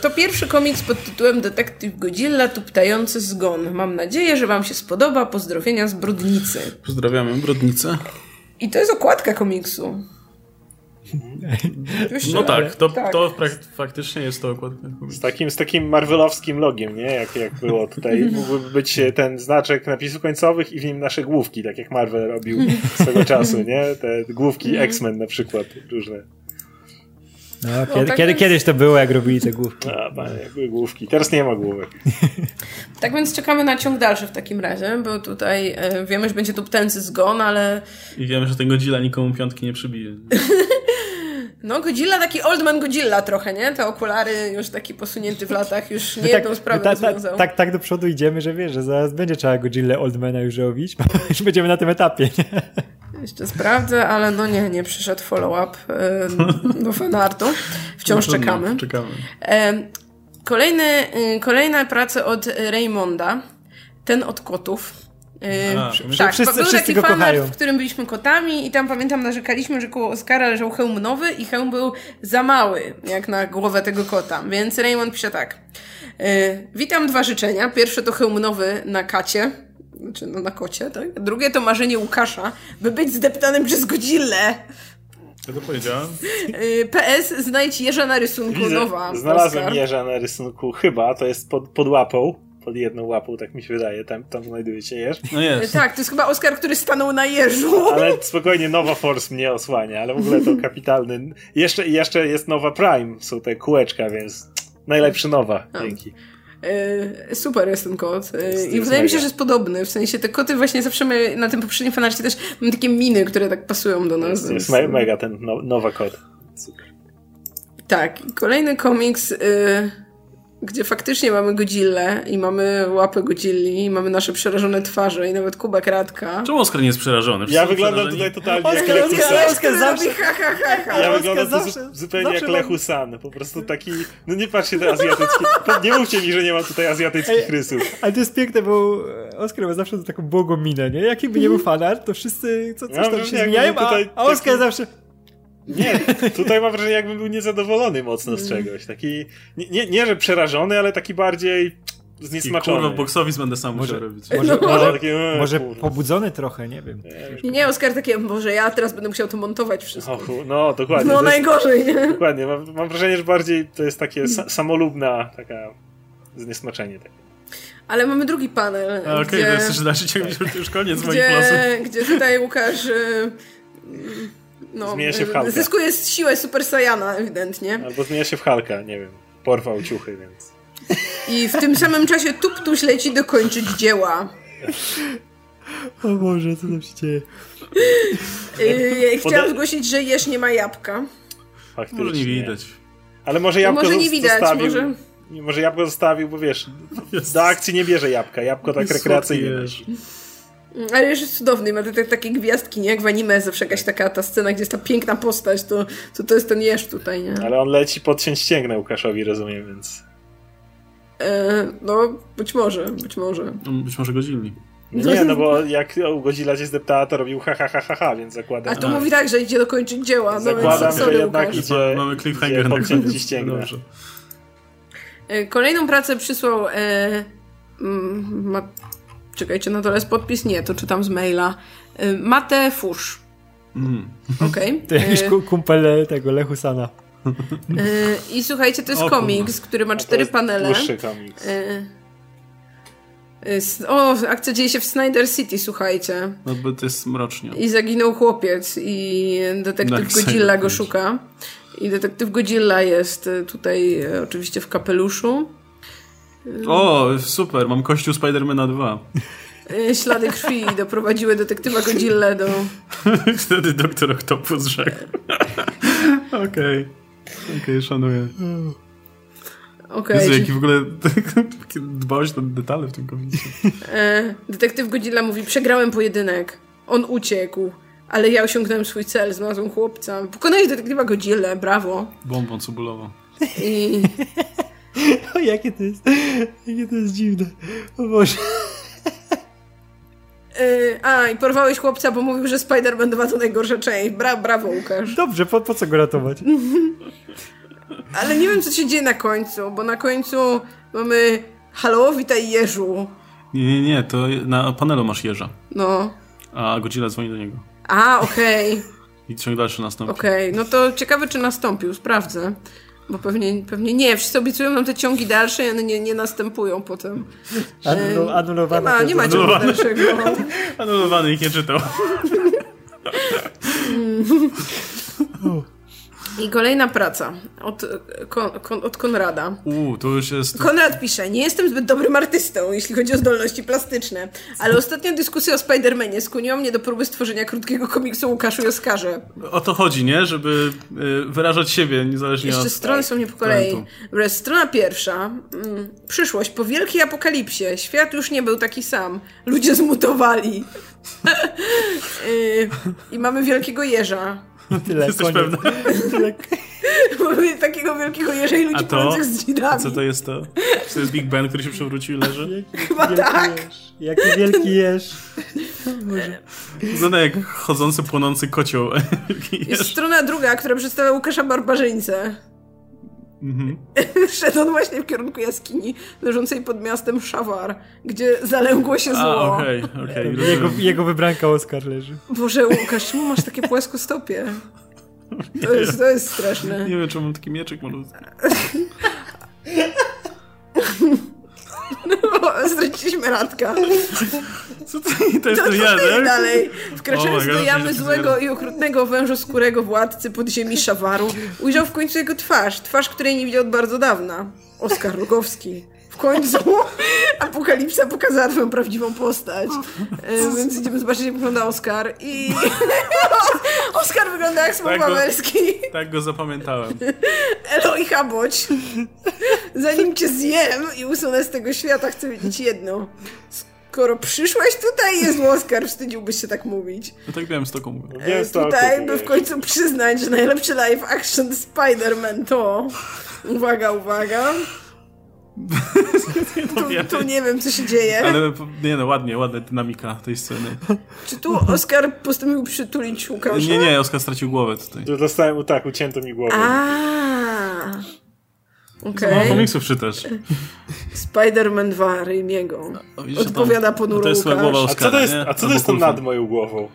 To pierwszy komiks pod tytułem Detektyw Godzilla tuptający zgon. Mam nadzieję, że Wam się spodoba. Pozdrowienia z Brodnicy. Pozdrawiamy Brodnicę. I to jest okładka komiksu. No tak, to, tak. to faktycznie jest to okładka. Z takim, z takim marvelowskim logiem, nie? Jak, jak było tutaj. [LAUGHS] Mógłby być ten znaczek napisów końcowych i w nim nasze główki, tak jak Marvel robił swego czasu, nie? Te główki mhm. X-Men na przykład, różne. No, kiedy, tak kiedy, więc... Kiedyś to było, jak robili te główki. A, panie, jak były główki. Teraz nie ma główek. [LAUGHS] tak więc czekamy na ciąg dalszy w takim razie, bo tutaj e, wiemy, że będzie tu ptęcy zgon, ale... I wiemy, że ten Godzilla nikomu piątki nie przybije. [LAUGHS] No, Godzilla taki Oldman Godzilla trochę, nie? Te okulary już taki posunięty w latach, już nie no jedną tak, sprawę ta, ta, tak, tak do przodu idziemy, że wiesz, że zaraz będzie trzeba Godzilla Oldmana już robić, [LAUGHS] już będziemy na tym etapie, nie? Jeszcze sprawdzę, ale no nie, nie przyszedł follow-up do fanartu. Wciąż no, czekamy. czekamy. Kolejny, y, kolejna praca od Raymonda. Ten od kotów. A, tak, wszyscy, był wszyscy taki fanart, w którym byliśmy kotami i tam pamiętam narzekaliśmy, że koło Oscara leżał hełm nowy i hełm był za mały, jak na głowę tego kota. Więc Raymond pisze tak. Y, witam dwa życzenia. Pierwsze to hełm nowy na kacie znaczy no na kocie, tak? Drugie to marzenie Łukasza, by być zdeptanym przez Godzillę. Co to powiedziałem? Y, PS, znajdź jeża na rysunku, Widzę, nowa. Znalazłem Oscar. jeża na rysunku, chyba, to jest pod, pod łapą pod jedną łapą, tak mi się wydaje, tam, tam znajduje się jeż. No jest. Tak, to jest chyba Oscar, który stanął na jeżu. Ale spokojnie, Nowa Force mnie osłania, ale w ogóle to kapitalny. Jeszcze, jeszcze jest Nowa Prime, są te kółeczka, więc najlepszy Nowa, dzięki. E, super jest ten kot. E, I wydaje mi się, że jest podobny. W sensie te koty właśnie zawsze my na tym poprzednim fanarcie też mamy takie miny, które tak pasują do nas. Jest, jest me mega ten no, nowa kot. Super. Tak. Kolejny komiks. Y gdzie faktycznie mamy Godzillę i mamy łapę Godzilli i mamy nasze przerażone twarze i nawet Kubek Radka. Czemu Oskar nie jest przerażony? ja wyglądam tutaj totalnie Oskar, jak Oskar, Oskar, Oskar zawsze... Ha, ha, ha, ha. Ja wyglądam zawsze, zupełnie zawsze jak Lechu San. Po prostu taki... No nie patrzcie te azjatyckie... [LAUGHS] Nie mówcie mi, że nie ma tutaj azjatyckich rysów. Ale to jest piękne, bo Oskar ma zawsze taką błogą minę, nie? Jaki by nie był fanart, to wszyscy co, coś tam się zmieniają, a, a Oskar zawsze... Nie, tutaj mam wrażenie, jakbym był niezadowolony mocno z czegoś. Taki, nie, nie, nie że przerażony, ale taki bardziej zniesmaczony. Kurwa, box będzie sam może robić. Może, no. może, takie, e, może pobudzony trochę, nie wiem. Nie, nie, Oskar takie, może ja teraz będę musiał to montować wszystko. Och, no, dokładnie. No, najgorzej, nie? Dokładnie, mam, mam, wrażenie, że bardziej to jest takie sa samolubna, taka zniesmaczenie takie. Ale mamy drugi panel. Okej, okay, to jest już, to już koniec gdzie, moich losów. Gdzie tutaj Łukasz... Y no, zmienia się w Halka. Zyskuje siłę Super Saiyana ewidentnie. Albo zmienia się w Halka, nie wiem. Porwał ciuchy, więc... I w tym samym czasie Tuptuś leci dokończyć dzieła. O Boże, co tam się dzieje? Yy, chciałam zgłosić, że Jesz nie ma jabłka. Faktycznie. Może nie widać. Ale może jabłko no może nie widać, zostawił... Może... Może jabłko zostawił, bo wiesz, do akcji nie bierze jabłka. Jabłko tak rekreacyjnie. Ale już jest cudowny, ma te, takie gwiazdki, nie? Jak w anime zawsze jakaś taka ta scena, gdzie jest ta piękna postać, to, to, to jest ten jeż tutaj, nie? Ale on leci podciąć ścięgnę Łukaszowi, rozumiem, więc... E, no, być może, być może. No, być może godzili. Nie, no bo jak u Godzilla się zdeptała, to robił ha, ha, ha, ha, ha więc zakładam... A tu mówi tak, że idzie dokończyć dzieła. No zakładam, więc, sorry, że jednak idzie, Mamy cliffhanger na koniec. ścięgnę. E, kolejną pracę przysłał e, ma, Czekajcie, na dole jest podpis? Nie, to czytam z maila. Y, Mate Fusz. Mm. Okej. Okay. [LAUGHS] To jakiś y, kumpel tego Lechusana. Y, I słuchajcie, to jest o, komiks, który ma cztery panele. Dłuższy komiks. O, akcja dzieje się w Snyder City, słuchajcie. No bo to jest mrocznie. I zaginął chłopiec i detektyw Godzilla go szuka. I detektyw Godzilla jest tutaj oczywiście w kapeluszu. O, super, mam kościół Spidermana 2. E, ślady krwi doprowadziły detektywa Godzilla do... [LAUGHS] Wtedy doktor Octopus rzekł. [LAUGHS] Okej. Okej, okay, szanuję. Okay, Jezu, jaki w ogóle [LAUGHS] dbałość na detale w tym komiksie. E, detektyw Godzilla mówi, przegrałem pojedynek. On uciekł. Ale ja osiągnąłem swój cel, znalazłem chłopca. Pokonałeś detektywa Godzilla, brawo. Bombą cebulową. I... O, jakie to jest, jakie to jest dziwne. O Boże. Yy, a, i porwałeś chłopca, bo mówił, że Spider-Man 2 to najgorsza część. Bra brawo, Łukasz. Dobrze, po, po co go ratować? [LAUGHS] Ale nie wiem, co się dzieje na końcu, bo na końcu mamy halo, witaj Jeżu. Nie, nie, nie, to na panelu masz Jeża. No. A Godzilla dzwoni do niego. A, okej. Okay. I ciąg dalszy nastąpi. Okej, okay, no to ciekawe, czy nastąpił, sprawdzę. Bo pewnie, pewnie nie, wszyscy obiecują nam te ciągi dalsze i one nie, nie następują potem. [LAUGHS] Anul anulowane. Nie ma, nie ma ciągu dalszego. [LAUGHS] Anulowany ich nie czytał. [LAUGHS] I kolejna praca od, kon, kon, od Konrada. Uuu, to już jest... Konrad pisze, nie jestem zbyt dobrym artystą, jeśli chodzi o zdolności plastyczne, ale ostatnia dyskusja o Spider-Manie skłoniła mnie do próby stworzenia krótkiego komiksu Łukaszu i Oskarze. O to chodzi, nie? Żeby y, wyrażać siebie, niezależnie Jeszcze od... Jeszcze strony są nie po kolei. Wreszcie strona pierwsza. Mm, przyszłość. Po wielkiej apokalipsie. Świat już nie był taki sam. Ludzie zmutowali. [LAUGHS] y, I mamy wielkiego jeża. [LAUGHS] Tyle, Jesteś koniec. pewna? [LAUGHS] Tyle... Takiego wielkiego jeża i ludzi płynących z dzinami. Co to jest to? Czy to jest Big Ben, który się przewrócił i leży? Chyba tak. Jeż. Jaki wielki jeż. [LAUGHS] Wygląda jak chodzący, płonący kocioł. Jest strona druga, która przedstawia Łukasza Barbarzyńcę. Mhm. [LAUGHS] Szedł on właśnie w kierunku jaskini leżącej pod miastem Szawar, gdzie zalęgło się zło. A, okay, okay, jego, jego wybranka Oskar leży. Boże, Łukasz, czemu masz takie płaskostopie? To jest, to jest straszne. Nie wiem, czemu mam taki mieczek malutki. [LAUGHS] No, straciliśmy Radka. Co to, to jest to ten jeden? dalej. Wkraczając do jamy złego i okrutnego wężoskórego władcy podziemi Szawaru, ujrzał w końcu jego twarz. Twarz, której nie widział od bardzo dawna. Oskar Rogowski. w końcu [LAUGHS] Apokalipsa pokazała twoją prawdziwą postać. E, więc idziemy zobaczyć, jak wygląda Oskar. I [LAUGHS] Oskar wygląda jak Smok tak Tak go zapamiętałem. Elo i Haboć. Zanim cię zjem i usunę z tego świata, chcę wiedzieć jedno. Skoro przyszłeś tutaj jest Oskar, wstydziłbyś się tak mówić. No tak wiem z taką mówię. E, tutaj, by w końcu przyznać, że najlepszy live action Spider-Man to... Uwaga, uwaga. [LAUGHS] tu, tu, nie wiem, co się dzieje. Ale nie no, ładnie, ładna dynamika tej sceny. Czy tu Oskar postanowił przytulić Łukasza? Nie, nie, Oskar stracił głowę tutaj. Dostałem, tak, ucięto mi głowę. A. Okay. komiksów czytasz. Spider-Man 2 Raimiego. No, Odpowiada ponuro to jest Głowa Oscara, a co to jest, a co to jest nad moją głową?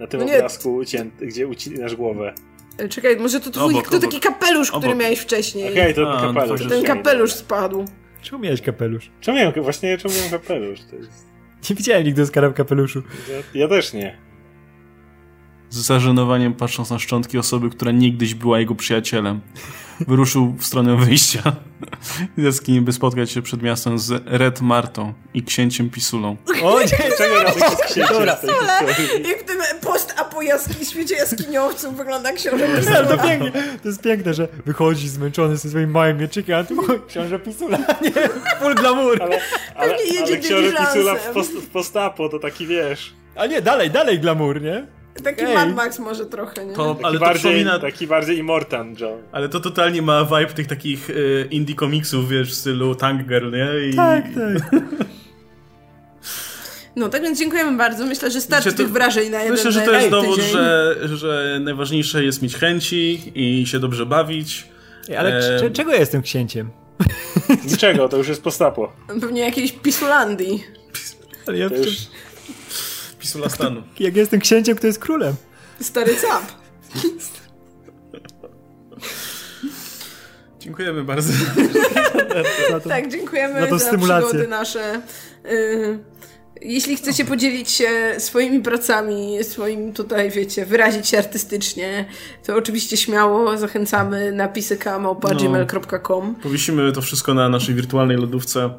Na tym no obrazku, ucięty, gdzie ucinasz głowę. E, czekaj, może to twój, obok, to taki kapelusz, obok. który miałeś wcześniej. Okej, okay, to A, kapelusz. Ten kapelusz spadł. Czemu miałeś kapelusz? Czemu miałem, właśnie czemu miałem kapelusz? Jest... Nie widziałem nigdy Oscara w kapeluszu. Ja, ja też nie. Z zażenowaniem patrząc na szczątki osoby, która niegdyś była jego przyjacielem wyruszył w stronę wyjścia [LAUGHS] z jaskini, by spotkać się przed miastem z Red Martą i księciem Pisulą. O nie, czego Dobra. Jak w tym post-apo jaskini, świecie jaskiniowców wygląda książę Pisula. Ale to pięknie, to jest piękne, że wychodzi zmęczony ze swoim małym mieczykiem, a tu książę Pisula, [LAUGHS] nie, full glamour. Ale, ale, ale książę Pisula w, post, w post-apo to taki, wiesz... A nie, dalej, dalej glamour, nie? Taki Ej. Mad Max może trochę, nie? To, taki ale bardziej, to przypomina... Taki bardziej Immortan John. Ale to totalnie ma vibe tych takich y, indie komiksów, wiesz, w stylu Tank Girl, nie? I... Tak, tak. No, tak więc dziękujemy bardzo. Myślę, że starczy tych wrażeń na jeden Myślę, że to jest dowód, że, że najważniejsze jest mieć chęci i się dobrze bawić. Ale e... czego ja jestem księciem? Niczego, to już jest postapo. Pewnie jakiejś Pisulandii. Ale ja już... Pisula stanu. [LAUGHS] Jak jestem księciem, kto jest królem? Stary cap. [LAUGHS] Dziękujemy bardzo. [LAUGHS] to, tak, dziękujemy za, za przygody nasze. Y, jeśli chcecie podzielić się swoimi pracami, swoim tutaj, wiecie, wyrazić się artystycznie, to oczywiście śmiało zachęcamy napisy kamo.gmail.com. No, powiesimy to wszystko na naszej wirtualnej lodówce.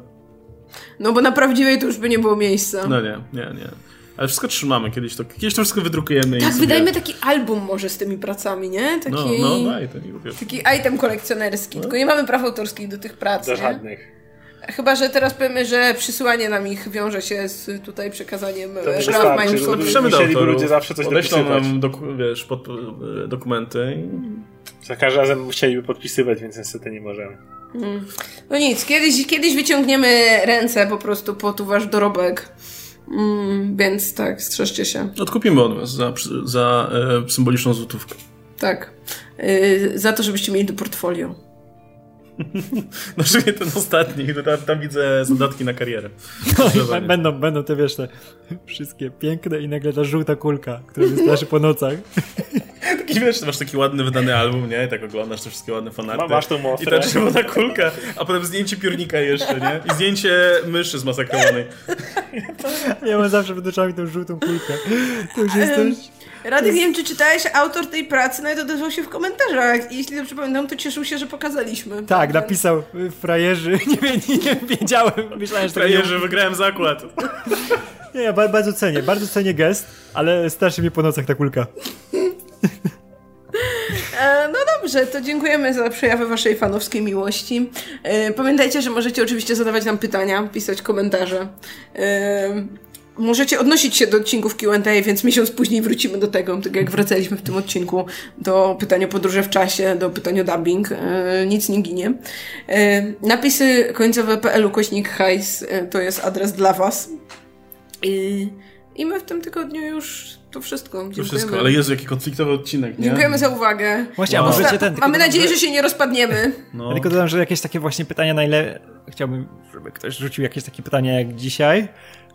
No bo na prawdziwej to już by nie było miejsca. No nie, nie, nie. Ale wszystko trzymamy, kiedyś to, kiedyś to wszystko wydrukujemy. Tak, sobie... wydajmy taki album może z tymi pracami, nie? Taki, no, no daj, to nie lubię. Taki item kolekcjonerski, no. tylko nie mamy praw autorskich do tych prac, Do żadnych. Chyba, że teraz powiemy, że przysyłanie nam ich wiąże się z tutaj przekazaniem to praw majątkowych. Podpiszemy do autorów, ludzie zawsze coś dopisywać. nam doku, wiesz, pod, dokumenty. Za każdym razem musieliby podpisywać, więc niestety nie możemy. Mm. No nic, kiedyś, kiedyś wyciągniemy ręce po prostu po tu wasz dorobek. Mm, więc tak, strzeżcie się. Odkupimy od was za, za e, symboliczną złotówkę. Tak. E, za to, żebyście mieli do portfolio. [LAUGHS] No szczególnie ten ostatni, tam, tam widzę zadatki na karierę. No, będą, będą te, wiesz, te wszystkie piękne i nagle ta żółta kulka, która wystraszy [LAUGHS] po nocach. [LAUGHS] Taki wiesz, masz taki ładny wydany album, nie? I tak oglądasz te wszystkie ładne fanarty. masz tą mostrę. I ta czerwona kulka, a potem zdjęcie piórnika jeszcze, nie? I zdjęcie myszy zmasakrowanej. [LAUGHS] Ja mam zawsze przed oczami tą żółtą kulkę. To już jest coś... Radek, nie wiem, czy czytałeś, autor tej pracy nawet odezwał się w komentarzach i jeśli dobrze pamiętam, to cieszył się, że pokazaliśmy. Tak, napisał y, frajerzy, [LAUGHS] nie, nie, nie wiedziałem, myślałem, że Frajerzy, nie... wygrałem zakład. Nie, ja bardzo cenię, bardzo cenię gest, ale starszy mnie po nocach ta kulka. E, no dobrze, to dziękujemy za przejawy waszej fanowskiej miłości. E, pamiętajcie, że możecie oczywiście zadawać nam pytania, pisać komentarze. E, możecie odnosić się do odcinków Q&A, więc miesiąc później wrócimy do tego, tak jak wracaliśmy w tym odcinku, do pytania podróże w czasie, do pytania dubbing. Nic nie ginie. Napisy końcowe PL kośnik hajs to jest adres dla was. I my w tym tygodniu już to wszystko. Dziękujemy. To wszystko, ale Jezu, jaki konfliktowy odcinek, nie? Dziękujemy za uwagę. Właśnie, a możecie ten... Mamy nadzieję, że... się nie rozpadniemy. No. Ja tylko dodam, że jakieś takie właśnie pytania najlepsze... Chciałbym, żeby ktoś rzucił jakieś takie pytania jak dzisiaj,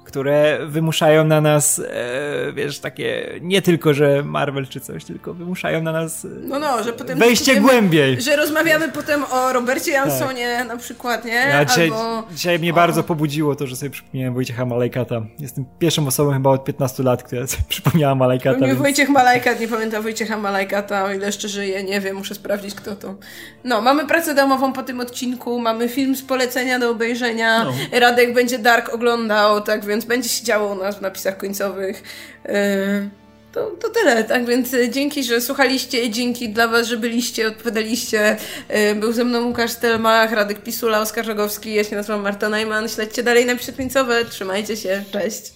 które wymuszają na nas, e, wiesz, takie, nie tylko, że Marvel czy coś, tylko wymuszają na nas e, no, no, że potem wejście głębiej. Że rozmawiamy potem o Robercie Jansonie tak. na przykład, nie? Ja dzisiaj, Albo... dzisiaj mnie o... bardzo pobudziło to, że sobie przypomniałem Wojciecha Malajkata. Jestem pierwszą osobą chyba od 15 lat, która [LAUGHS] sobie przypomniała Malajkata. Mnie więc... Wojciech Malajkat, nie pamiętam Wojciecha Malajkata, o ile jeszcze żyje, nie wiem, muszę sprawdzić kto to. No, mamy pracę domową po tym odcinku, mamy film z polecenia do obejrzenia, no. Radek będzie Dark oglądał, tak więc będzie się działo u nas w napisach końcowych. Yy, to, to tyle, tak więc dzięki, że słuchaliście, dzięki dla Was, że byliście, odpowiadaliście. Yy, był ze mną Łukasz Stelmach, Radek Pisula, Oskar Żogowski, ja się nazywam Marta Najman. Śledźcie dalej napisy końcowe, trzymajcie się, cześć.